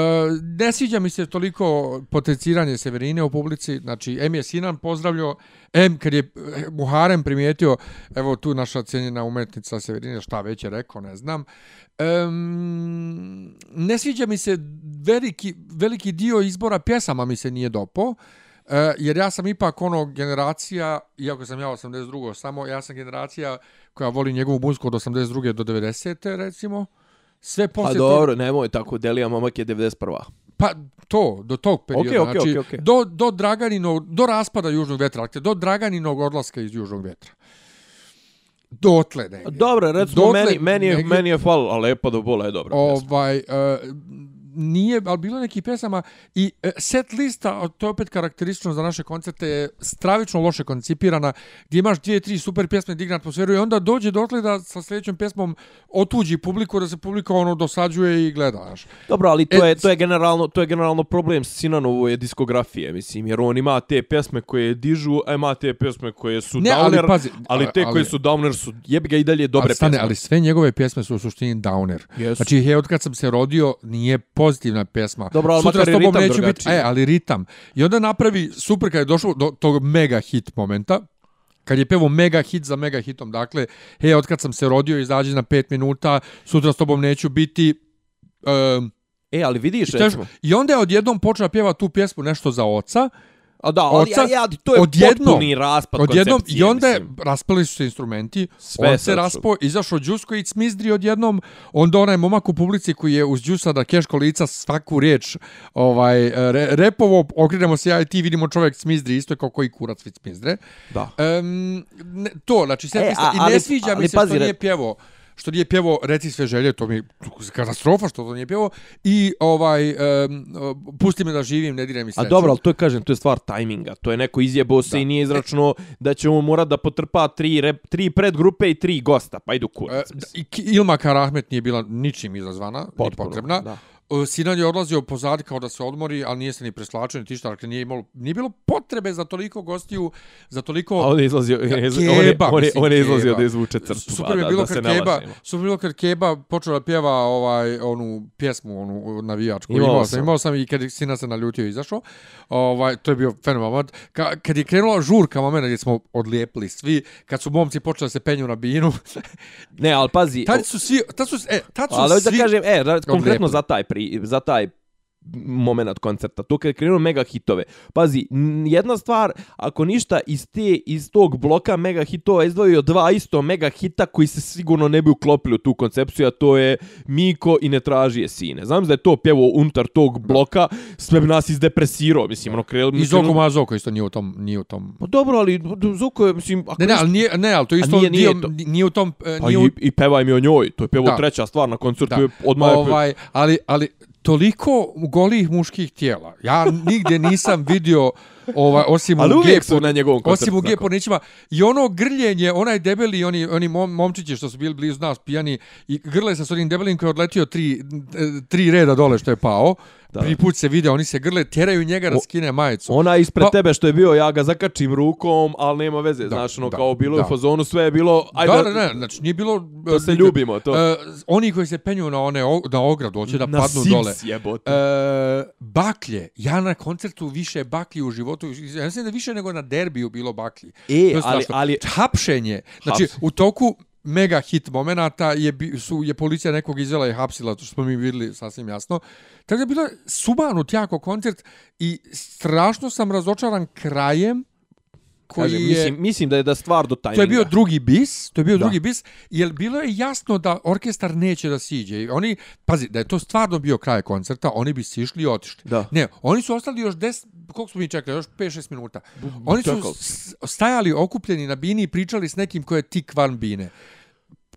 S1: ne sviđa mi se toliko potenciranje Severine u publici, znači, M je Sinan pozdravljao, M, kad je eh, Muharem primijetio, evo tu naša cijenjena umetnica Severine, šta već je rekao, ne znam, Um, ne sviđa mi se veliki, veliki dio izbora pjesama mi se nije dopo, e, jer ja sam ipak ono generacija, iako sam ja 82. samo, ja sam generacija koja voli njegovu muziku od 82. do 90. recimo. Sve
S3: Pa
S1: poslije
S3: dobro, nemoj tako, Delija momak je 91.
S1: Pa to, do tog perioda.
S3: Okej, okej,
S1: znači,
S3: okej, okej.
S1: Do, do Draganinog, do raspada Južnog vetra, do Draganinog odlaska iz Južnog vetra. Dotle negdje.
S3: Dobro, recimo,
S1: Dotle
S3: meni, meni, je,
S1: negdje-
S3: meni je falila lepo do bola je pjesma.
S1: Ovaj, uh, nije, ali bilo je nekih pesama i uh, set lista, to je opet karakteristično za naše koncerte, je stravično loše koncipirana, gdje imaš dvije, tri super pjesme, digne atmosferu i onda dođe dotle da sa sljedećom pjesmom otuđi publiku, da se publika ono dosađuje i gleda, znaš.
S3: Dobro, ali to
S1: E,
S3: je to je generalno to je generalno problem Sinanove diskografije, mislim, jer on ima te pjesme koje dižu, a ima te pjesme koje su
S1: Ne, ali
S3: downer,
S1: pazi,
S3: ali te
S1: ali-
S3: koje su downer su jebi ga i dalje dobre
S1: ali, stane,
S3: pjesme.
S1: ali sve njegove pjesme su u suštini downer.
S3: Jesu.
S1: Znači, he, od kad sam se rodio, nije pozitivna pjesma.
S3: Dobro, ali
S1: Sutra
S3: makar
S1: s
S3: je
S1: tobom
S3: ritam
S1: neću biti, e, ali ritam. I onda napravi, super kad je došlo do tog mega hit momenta, kad je pevo mega hit za mega hitom, dakle, he, od kad sam se rodio, izađe na pet minuta, sutra s tobom neću biti... Um,
S3: E, ali vidiš,
S1: I,
S3: recimo,
S1: I onda je odjednom počeo pjeva tu pjesmu nešto za oca,
S3: a da, ali,
S1: oca,
S3: ja, ja, to je
S1: odjednom-
S3: potpuni raspad
S1: odjednom,
S3: koncepcije,
S1: i onda je, raspali su se instrumenti,
S3: Sve
S1: on
S3: se
S1: raspo, izašao Đusko i Cmizdri odjednom, onda onaj momak u publici koji je uz Đusa da keško lica svaku riječ ovaj, re, repovo, okrenemo se ja i ti, vidimo čovjek Cmizdri, isto kao koji kurac vid Cmizdre.
S3: Da.
S1: Um, ne, to, znači, set
S3: E, a-
S1: i
S3: ali-
S1: ne sviđa
S3: ali
S1: mi se
S3: pazi,
S1: što nije pjevo što nije pjevo Reci sve želje, to mi je katastrofa što to nije pjevo, i ovaj, um, Pusti me da živim, ne diraj mi
S3: A
S1: sreću.
S3: dobro, ali to je, kažem, to je stvar tajminga. To je neko izjebao se
S1: Da.
S3: i nije izračuno da će mu morat da potrpa tri, rep, tri predgrupe i tri gosta. Pa idu
S1: E,
S3: kurac.
S1: da, Ki- Ilma Karahmet nije bila ničim izazvana, ni
S3: Potpuno,
S1: potrebna.
S3: da.
S1: E, Sinan je odlazio pozadi kao da se odmori, ali nije se ni preslačio, ni tišta, dakle nije, imalo, nije bilo potrebe za toliko gostiju, za toliko...
S3: A on je izlazio, on je, on je,
S1: Keba,
S3: on je, on je izlazio
S1: Keba.
S3: da izvuče crtu.
S1: Super je bilo
S3: da,
S1: kad Keba, super je bilo kad Keba počeo da pjeva ovaj onu pjesmu, onu navijačku.
S3: Imao
S1: Imao,
S3: sam.
S1: sam, imao sam i kad je Sina se naljutio i izašao. Ovaj to je bio moment. Ka, kad je krenula žurka momenta gdje smo odlijepili svi, kad su momci počeli da se penju na binu,
S3: Ne, ali pazi,
S1: tad su svi, tad su, e, tad su
S3: ali
S1: svi...
S3: da kažem, e, konkretno
S1: odlijepili.
S3: za taj, pri, za taj moment koncerta. Tu kad je krenuo mega hitove. Pazi, jedna stvar, ako ništa iz te iz tog bloka mega hitova izdvojio dva isto mega hita koji se sigurno ne bi uklopili u tu koncepciju, a to je Miko i ne traži je sine. Znam da je to pjevo unutar tog bloka, sve bi nas izdepresirao, mislim, ono krel...
S1: I Zoko Mazoko isto nije u tom, nije u tom...
S3: Pa dobro, ali Zuko je, mislim... Ako
S1: Ne, ne, ali nije, ne, ali to isto
S3: nije- nije
S1: dio,
S3: to-
S1: nije u tom, e,
S3: Pa
S1: nije u,
S3: i, i pevaj mi o njoj, to je pjevo
S1: Da.
S3: treća stvar na koncertu,
S1: Da.
S3: je odmah
S1: ovaj, ali, ali toliko golih muških tijela. Ja nigdje nisam vidio ovaj, osim
S3: Ali
S1: u
S3: uvijek
S1: G
S3: su na njegovom koncertu.
S1: Osim u G
S3: tako.
S1: pornićima. I ono grljenje, onaj debeli, oni, oni mom, momčići što su bili blizu nas pijani, i grle se s onim debelim koji je odletio tri, e, tri reda dole što je pao.
S3: Da.
S1: Prvi put se vide, oni se grle, teraju njega da
S3: O-
S1: skine majicu.
S3: Ona ispred
S1: Pa-
S3: tebe što je bio, ja ga zakačim rukom, ali nema veze,
S1: Da,
S3: znaš, ono,
S1: da,
S3: kao bilo
S1: da.
S3: u fazonu, sve je bilo, ajde,
S1: da, da, ne, znači nije bilo...
S3: da se ljubimo, to.
S1: Uh, oni koji se penju na one na ogradu, hoće da
S3: na
S1: padnu
S3: Sims
S1: dole.
S3: jebote.
S1: E, baklje. Ja na koncertu više baklji u životu. Ja mislim da više nego na derbiju bilo baklji.
S3: E, ali, ali,
S1: Hapšenje. Znači,
S3: Haps.
S1: u toku mega hit momenata je, su, je policija nekog izvela i hapsila, to što smo mi vidjeli sasvim jasno. Tako da je bilo sumanut jako koncert i strašno sam razočaran krajem koji
S3: kažem,
S1: je...
S3: mislim, mislim da je da stvar do tajminga.
S1: To je bio drugi bis, to je bio
S3: Da.
S1: drugi bis, jer bilo je jasno da orkestar neće da siđe. Oni, pazi, da je to stvarno bio kraj koncerta, oni bi sišli i otišli.
S3: Da.
S1: Ne, oni su ostali još 10, koliko smo mi čekali, još 5-6 minuta. Oni su stajali okupljeni na bini i pričali s nekim ko je tik van bine.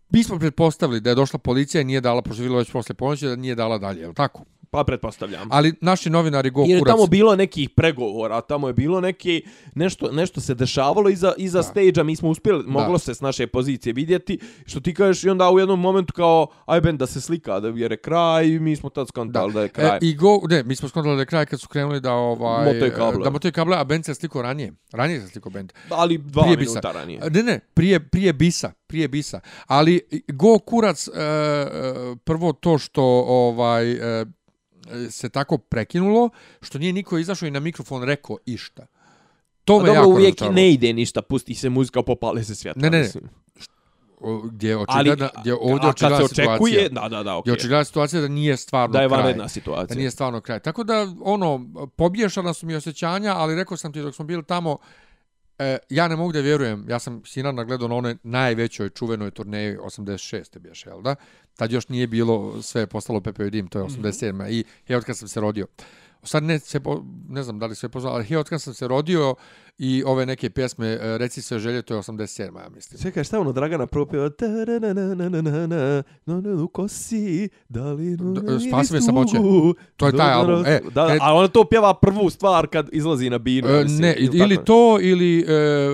S1: Mi smo pretpostavili da je došla policija i nije dala, pošto je bilo već posle ponoći, da nije dala dalje, je li tako?
S3: Pa pretpostavljam.
S1: Ali naši novinari go
S3: Jer je
S1: kurac.
S3: tamo bilo nekih pregovora, tamo je bilo neki nešto nešto se dešavalo iza iza
S1: Da.
S3: stage-a, mi smo uspjeli, moglo se s naše pozicije vidjeti, što ti kažeš i onda u jednom momentu kao aj ben da se slika, da je kraj, i mi smo tad skontali da. je kraj.
S1: E, I go, ne, mi smo skontali da je kraj kad su krenuli da ovaj
S3: Motaju kable.
S1: da motaju kable, a bend se sliko ranije. Ranije se sliko bend.
S3: ali dva
S1: prije
S3: minuta
S1: bisa.
S3: ranije.
S1: Ne, ne, prije prije bisa, prije bisa. Ali go kurac e, e, prvo to što ovaj e, se tako prekinulo, što nije niko izašao i na mikrofon rekao išta. To
S3: A
S1: me
S3: dobro,
S1: jako
S3: uvijek
S1: razočaralo.
S3: ne ide ništa, pusti se muzika, popale se svjetla.
S1: Ne, ne, ne.
S3: mislim.
S1: O, Gdje je
S3: Ali,
S1: očigledna, gdje je ovdje
S3: a kad se
S1: očigledna
S3: očekuje,
S1: situacija.
S3: da, da, da,
S1: Je
S3: okej.
S1: očigledna situacija da nije stvarno
S3: Da je
S1: kraj.
S3: vanredna
S1: Da
S3: situacija.
S1: nije stvarno kraj. Tako da, ono, pobješana su mi osjećanja, ali rekao sam ti dok smo bili tamo, e, ja ne mogu da vjerujem, ja sam Sinana gledao na onoj najvećoj čuvenoj turneji 86. bješe, jel da? Tad još nije bilo, sve je postalo Pepe i Dim, to je 87. I je od kad sam se rodio. Sad ne, se, ne znam da li sve poznao, ali kad sam se rodio i ove neke pjesme, e, Reci sve želje, to je 87. ja mislim.
S3: Čekaj, šta ono Dragana prvo pjeva? No, no, ko si, da li no,
S1: D- Spasi me samoće. To je taj album. E,
S3: da,
S1: kad-
S3: a ona to pjeva prvu stvar kad izlazi na binu.
S1: E,
S3: mislim,
S1: ne,
S3: ili
S1: to, ili e, e,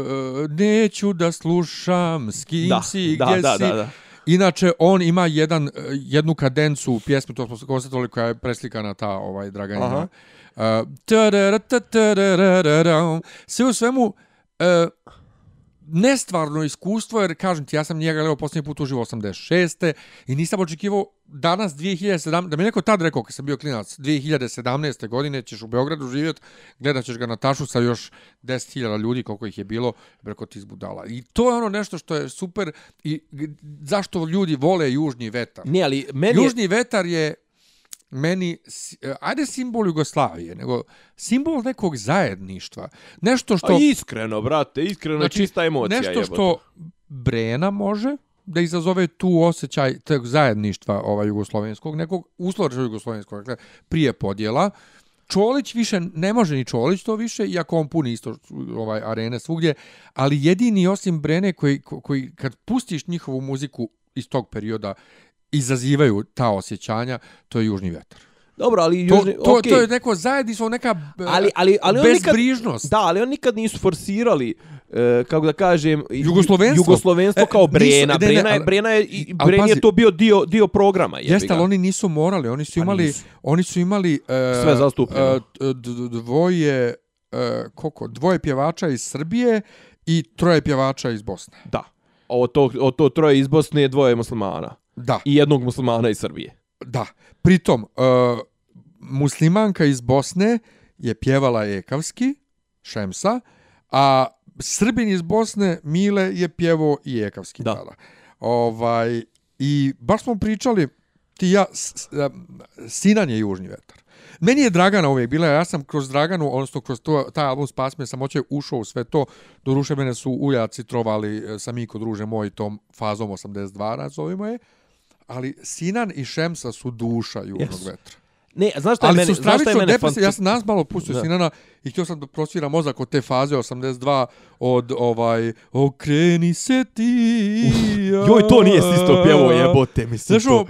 S1: neću da slušam s kim
S3: da,
S1: si,
S3: da,
S1: gdje
S3: da,
S1: si.
S3: da, da.
S1: Inače, on ima jedan, e, jednu kadencu u pjesmi, to smo konstatovali koja je preslikana ta ovaj, Draganina.
S3: Aha.
S1: Uh. Sve u svemu, uh, nestvarno iskustvo, jer kažem ti, ja sam njega gledao posljednji put uživo 86. i nisam očekivao danas 2017, da mi neko tad rekao kad sam bio klinac, 2017. godine ćeš u Beogradu živjeti, gledat ćeš ga Natašu sa još 10.000 ljudi koliko ih je bilo, preko ti izbudala. I to je ono nešto što je super i zašto ljudi vole južni vetar.
S3: Ne, ali meni je...
S1: Južni vetar je meni, e, ajde simbol Jugoslavije, nego simbol nekog zajedništva. Nešto što...
S3: A iskreno, brate, iskreno,
S1: Znači,
S3: čista emocija
S1: nešto što Brena može da izazove tu osjećaj tog zajedništva ovaj jugoslovenskog, nekog uslovača jugoslovenskog, dakle, prije podjela. Čolić više, ne može ni Čolić to više, iako on puni isto ovaj arene svugdje, ali jedini osim Brene koji, ko- koji kad pustiš njihovu muziku iz tog perioda izazivaju ta osjećanja, to je Južni vetar.
S3: Dobro, ali
S1: To,
S3: južni,
S1: to,
S3: okej.
S1: to je neko zajedništvo, neka e,
S3: ali, ali, ali oni nikad,
S1: bezbrižnost.
S3: da, ali oni nikad nisu forsirali e, kako da kažem
S1: Jugoslovenstvo.
S3: jugoslovenstvo
S1: E,
S3: kao
S1: nisu-
S3: Brena
S1: ne, ne,
S3: Brena je Brena je i Bren je to bio dio dio programa jebi
S1: Jeste, ali oni nisu morali, oni su
S3: Pa
S1: imali,
S3: nisu.
S1: oni su imali e,
S3: Sve zastupljeno.
S1: e, dvoje e, koliko, dvoje pjevača iz Srbije i troje pjevača iz Bosne.
S3: da od to od to troje iz Bosne je dvoje muslimana
S1: Da,
S3: i jednog muslimana iz Srbije
S1: da. Pritom, e, muslimanka iz Bosne je pjevala Ekavski, Šemsa, a Srbin iz Bosne, Mile, je pjevao i Ekavski.
S3: Da.
S1: tada. Ovaj, I baš smo pričali, ti ja, s, em, Sinan je južni vetar. Meni je Dragana uvijek bila, ja sam kroz Draganu, odnosno kroz to, taj album Spas me samoće ušao u sve to, do ruše mene su uljaci trovali e, sa Miko druže moj tom fazom 82, nazovimo je, ali Sinan i Šemsa su duša južnog
S3: Jesu.
S1: vetra.
S3: ne znaš šta je
S1: Ali
S3: meni
S1: su
S3: znaš šta je mene.
S1: Ja sam nas malo pustio
S3: Da.
S1: Sinana i htio sam da prosvira mozak od te faze 82 od ovaj okreni se ti.
S3: joj to nije isto pjevo jebote mislim
S1: Znaš,
S3: to.
S1: ono,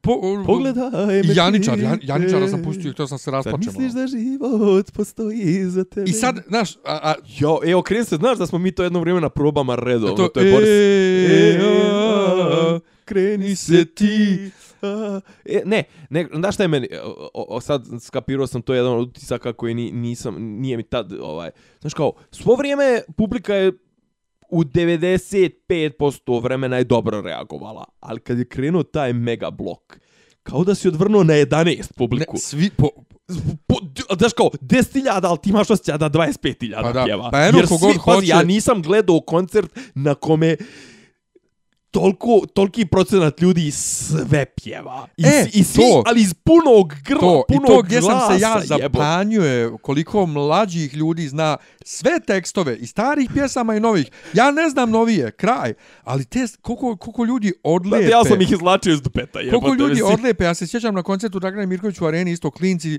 S1: po,
S3: Pogledaj me
S1: Janičar, Jan, Janičara sam pustio i htio sam se
S3: Zar
S1: rasplačem.
S3: misliš da život postoji za tebe?
S1: I sad, znaš, a, a,
S3: Jo, evo, kreni se, znaš da smo mi to jedno vrijeme na probama redovno,
S1: to,
S3: to, je Boris.
S1: e,
S3: a,
S1: a,
S3: kreni
S1: se ti.
S3: a. E, ne, ne, znaš šta je meni, o, o, sad skapirao sam to jedan od utisaka koji ni, nisam, nije mi tad, ovaj, znaš kao, svo vrijeme publika je u 95% vremena je dobro reagovala, ali kad je krenuo taj mega blok, kao da si odvrnuo na 11
S1: Ne,
S3: publiku.
S1: svi, po,
S3: po, znaš kao, 10.000, ali ti imaš osjećaj da 25.000
S1: Pa da,
S3: pjeva.
S1: pa eno
S3: Jer svi, pazi,
S1: hoće-
S3: ja nisam gledao koncert na kome toliko, toliki procenat ljudi sve pjeva. I,
S1: E,
S3: i svi,
S1: to.
S3: ali iz punog grla,
S1: to, i
S3: punog
S1: to gdje sam se ja
S3: glasa,
S1: zapanjuje koliko mlađih ljudi zna sve tekstove i starih pjesama i novih. Ja ne znam novije, kraj, ali te, koliko, koliko ljudi odlepe.
S3: Znate, ja sam ih izlačio iz dupeta, jebote.
S1: Koliko ljudi odlepe, ja se sjećam na koncertu Dragana Mirković u areni, isto klinci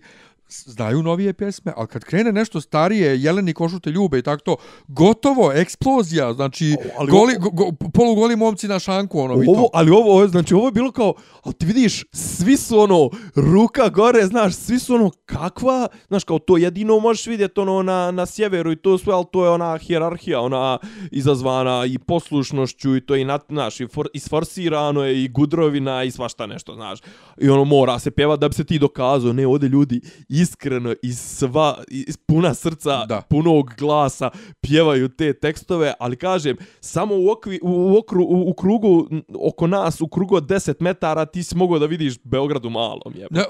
S1: znaju novije pjesme, ali kad krene nešto starije, Jeleni košute ljube i tako to, gotovo, eksplozija, znači,
S3: O, ali
S1: goli, go, go, polugoli momci na šanku, ono, i
S3: Ovo,
S1: to.
S3: ali ovo, ovo, znači ovo je bilo kao, ali ti vidiš, svi su ono, ruka gore, znaš, svi su ono, kakva, znaš, kao to jedino možeš vidjeti ono na, na sjeveru i to sve, ali to je ona hjerarhija, ona izazvana i poslušnošću i to i, nat, znaš, i for, isforsirano je i gudrovina i svašta nešto, znaš. I ono mora se pjeva da bi se ti dokazao, ne, ovdje ljudi iskreno iz sva, iz puna srca,
S1: Da.
S3: punog glasa pjevaju te tekstove, ali kažem, samo u, okvi, u, okru, u, u krugu, oko nas, u krugu od 10 metara, ti si mogao da vidiš Beograd u malom, jebe.
S1: Ne,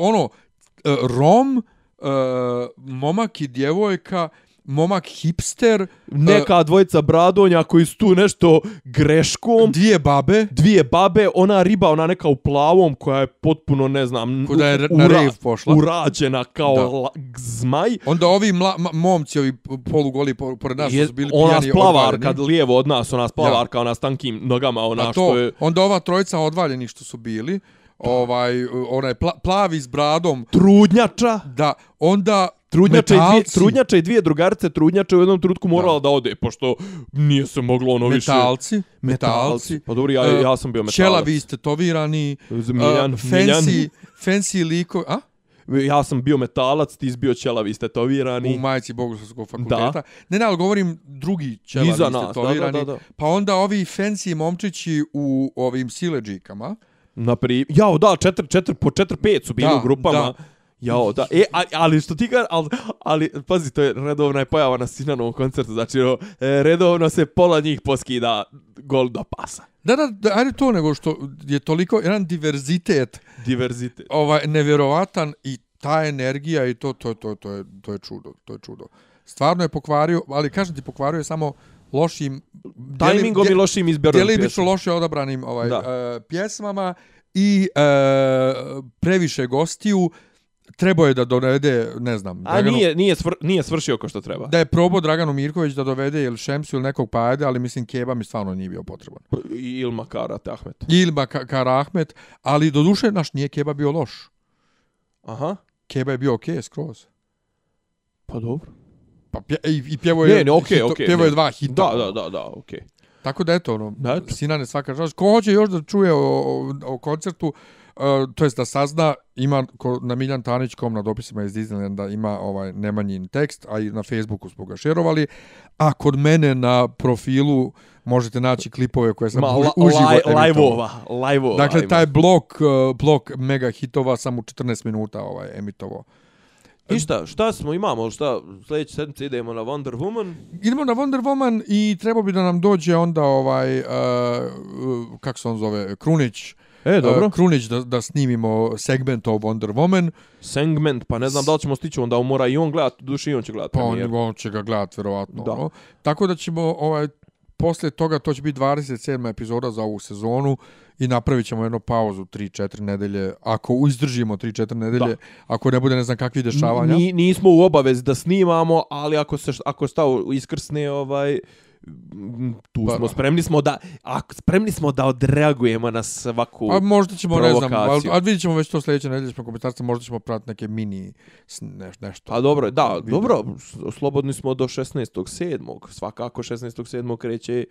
S1: ono, e, Rom, e, momak i djevojka, momak hipster,
S3: Neka dvojica bradonja koji su tu nešto greškom,
S1: dvije babe,
S3: dvije babe, ona riba, ona neka u plavom koja je potpuno, ne znam,
S1: Ko da je na
S3: ura-
S1: rave pošla.
S3: urađena kao
S1: Da.
S3: la, zmaj.
S1: onda ovi mla, momci, ovi polugoli po- pored nas
S3: Je,
S1: su bili
S3: ona
S1: pijani,
S3: splavarka
S1: odvaljeni.
S3: lijevo od nas, ona splavarka, ona s tankim nogama, ona
S1: A
S3: što
S1: to,
S3: je...
S1: onda ova trojica odvaljeni što su bili, ovaj, onaj pla, plavi s bradom,
S3: Trudnjača,
S1: da, onda
S3: Trudnjača i, dvije,
S1: metalci,
S3: trudnjača i dvije drugarice, trudnjača u jednom trenutku morala da. ode, pošto nije se moglo ono više...
S1: metalci, metalci,
S3: Pa dobro, ja, ja sam bio metalac.
S1: Čelavi istetovirani,
S3: Miljan,
S1: uh, fancy,
S3: Miljan.
S1: fancy liko, a?
S3: Ja sam bio metalac, ti si bio čelavi
S1: U
S3: istetovirani.
S1: majici Bogoslovskog fakulteta. Ne, ne, ali govorim drugi čelavi
S3: Iza nas, da, da, da, da.
S1: Pa onda ovi fancy momčići u ovim sileđikama.
S3: Napri... Jao, da, četiri, četiri, po četiri, pet su bili
S1: Da,
S3: u grupama.
S1: da.
S3: Jao, da. E, a, ali što ti ga, ali, ali, pazi, to je redovna je pojava na Sinanovom koncertu, znači, ono, e, redovno se pola njih poskida gol do pasa.
S1: Da, da, da, ajde to nego što je toliko jedan diverzitet
S3: Diverzitet.
S1: ovaj nevjerovatan i ta energija i to to to to je to je čudo, to je čudo. Stvarno je pokvario, ali kažem ti pokvario je samo lošim
S3: Tajmingom i lošim izberom
S1: djelibično
S3: pjesme.
S1: loše odabranim ovaj
S3: Da.
S1: uh, pjesmama i uh, previše gostiju trebao je da dovede, ne znam,
S3: A nije, nije, svr, nije svršio ko što treba.
S1: da je probao Draganu Mirković da dovede ili Šemsu ili nekog pa ajde, ali mislim Keba mi stvarno nije bio potreban.
S3: I Ilma Karat Ahmet.
S1: Ilma Ka- Karahmet, ali do duše naš nije Keba bio loš.
S3: Aha.
S1: Keba je bio okej okay, skroz.
S3: Pa dobro.
S1: Pa pje, i, i pjevo je,
S3: Ne, ne, okej,
S1: hito-
S3: okej,
S1: pjevo
S3: ne.
S1: je dva hita.
S3: Da, da, da, da, okej.
S1: Tako da eto, ono,
S3: Da, eto.
S1: Sinane svaka čast. Ko hoće još da čuje o, o, o koncertu, uh, to jest da sazna, ima ko, na miljantanić.com na dopisima iz Disneylanda ima ovaj Nemanjin tekst, a i na Facebooku smo ga šerovali, a kod mene na profilu možete naći klipove koje sam
S3: Ma, la,
S1: uživo
S3: laj, lajvova, lajvova.
S1: Dakle, taj blok, uh, blok mega hitova sam u 14 minuta ovaj, emitovao.
S3: Ništa, šta smo, imamo, šta, sljedeće sedmice idemo na Wonder Woman.
S1: Idemo na Wonder Woman i treba bi da nam dođe onda ovaj, uh, uh, kako se on zove, Krunić.
S3: E, dobro.
S1: Uh, Krunić da, da snimimo segment o Wonder Woman.
S3: Segment, pa ne znam da li ćemo stići, onda mora i on gledat, duši i on će gledat
S1: Pa on, on će ga gledat verovatno.
S3: Da.
S1: Ono. Tako da ćemo ovaj, posle toga, to će biti 27. epizoda za ovu sezonu i napravit ćemo jednu pauzu 3-4 nedelje, ako izdržimo 3-4 nedelje,
S3: Da.
S1: ako ne bude ne znam kakvih dešavanja.
S3: Ni, nismo u obavezi da snimamo, ali ako se ako stav iskrsne ovaj tu
S1: Pa-
S3: smo spremni smo da ako spremni smo da odreagujemo na svaku
S1: A možda ćemo, ne znam, ali,
S3: provokaciju.
S1: ali vidjet ćemo već to sljedeće nedelje smo komentarce, možda ćemo pratiti neke mini neš, nešto.
S3: Pa dobro, da,
S1: Video.
S3: dobro, slobodni smo do 16.7. Svakako 16.7. kreće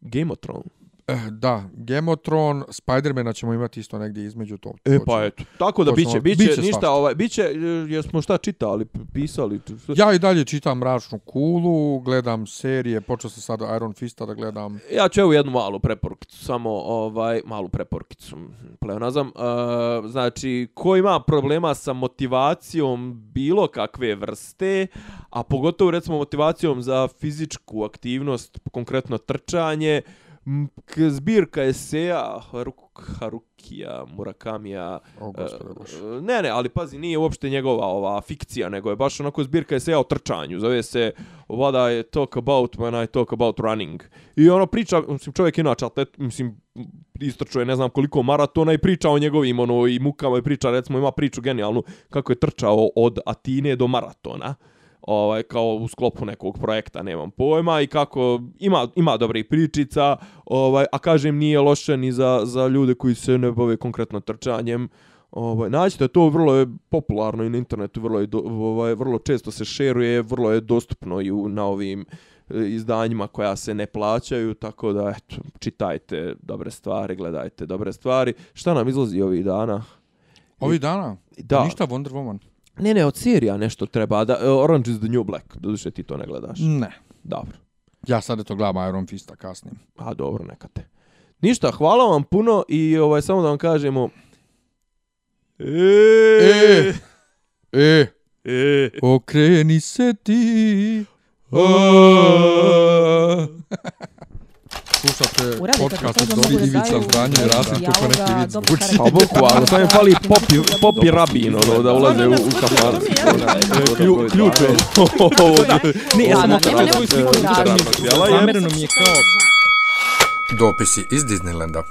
S3: Game of Thrones.
S1: Eh, da, Gemotron, Spidermana ćemo imati isto negdje između to.
S3: E pa eto, tako da biće, biće,
S1: biće
S3: ništa,
S1: svašta.
S3: ovaj, biće, e, jesmo šta čitali, pisali,
S1: Ja i dalje čitam Mračnu kulu, gledam serije, počeo sam sada Iron Fista da gledam.
S3: Ja ću evo jednu malu preporukicu, samo ovaj malu preporukicu, pleonazam. Uh, znači, ko ima problema sa motivacijom bilo kakve vrste, a pogotovo recimo motivacijom za fizičku aktivnost, konkretno trčanje, zbirka eseja Haruk, Harukija, Murakamija,
S1: O, gospode Bože.
S3: E, Ne, ne, ali pazi, nije uopšte njegova ova fikcija, nego je baš onako zbirka eseja o trčanju. Zove se What I talk about when I talk about running. I ono priča, mislim, čovjek je inače atlet, mislim, istrčao je ne znam koliko maratona i priča o njegovim ono, i mukama i priča, recimo ima priču genijalnu kako je trčao od Atine do maratona ovaj kao u sklopu nekog projekta, nemam pojma i kako ima ima dobrih pričica, ovaj a kažem nije loše ni za za ljude koji se ne bave konkretno trčanjem. Ovaj nađite to vrlo je popularno i na internetu, vrlo je do, ovaj vrlo često se šeruje, vrlo je dostupno i u, na ovim e, izdanjima koja se ne plaćaju, tako da eto, čitajte dobre stvari, gledajte dobre stvari. Šta nam izlazi ovih dana?
S1: Ovih dana?
S3: Da.
S1: Ništa Wonder Woman?
S3: Ne, ne, od serija nešto treba. Da, e, Orange is the New Black. Doduše ti to ne gledaš.
S1: Ne.
S3: Dobro.
S1: Ja sad to gledam Iron Fista kasnim.
S3: A dobro, neka te. Ništa, hvala vam puno i ovaj samo da vam kažemo
S1: E, e,
S3: e.
S1: okreni se ti. Slušate podcast od
S2: da
S1: Ivica Zdanje i Rasim Kuk neki vic
S2: dobro
S1: zvuči.
S3: Pa bukvalno, sam im fali popi, popi rabin, ono, da ulaze u. Klju, ključ je.
S2: Ne, ja sam
S3: Da,
S2: nema
S3: da, da,
S4: Zamereno mi je kao
S5: Dopisi iz Disneylanda.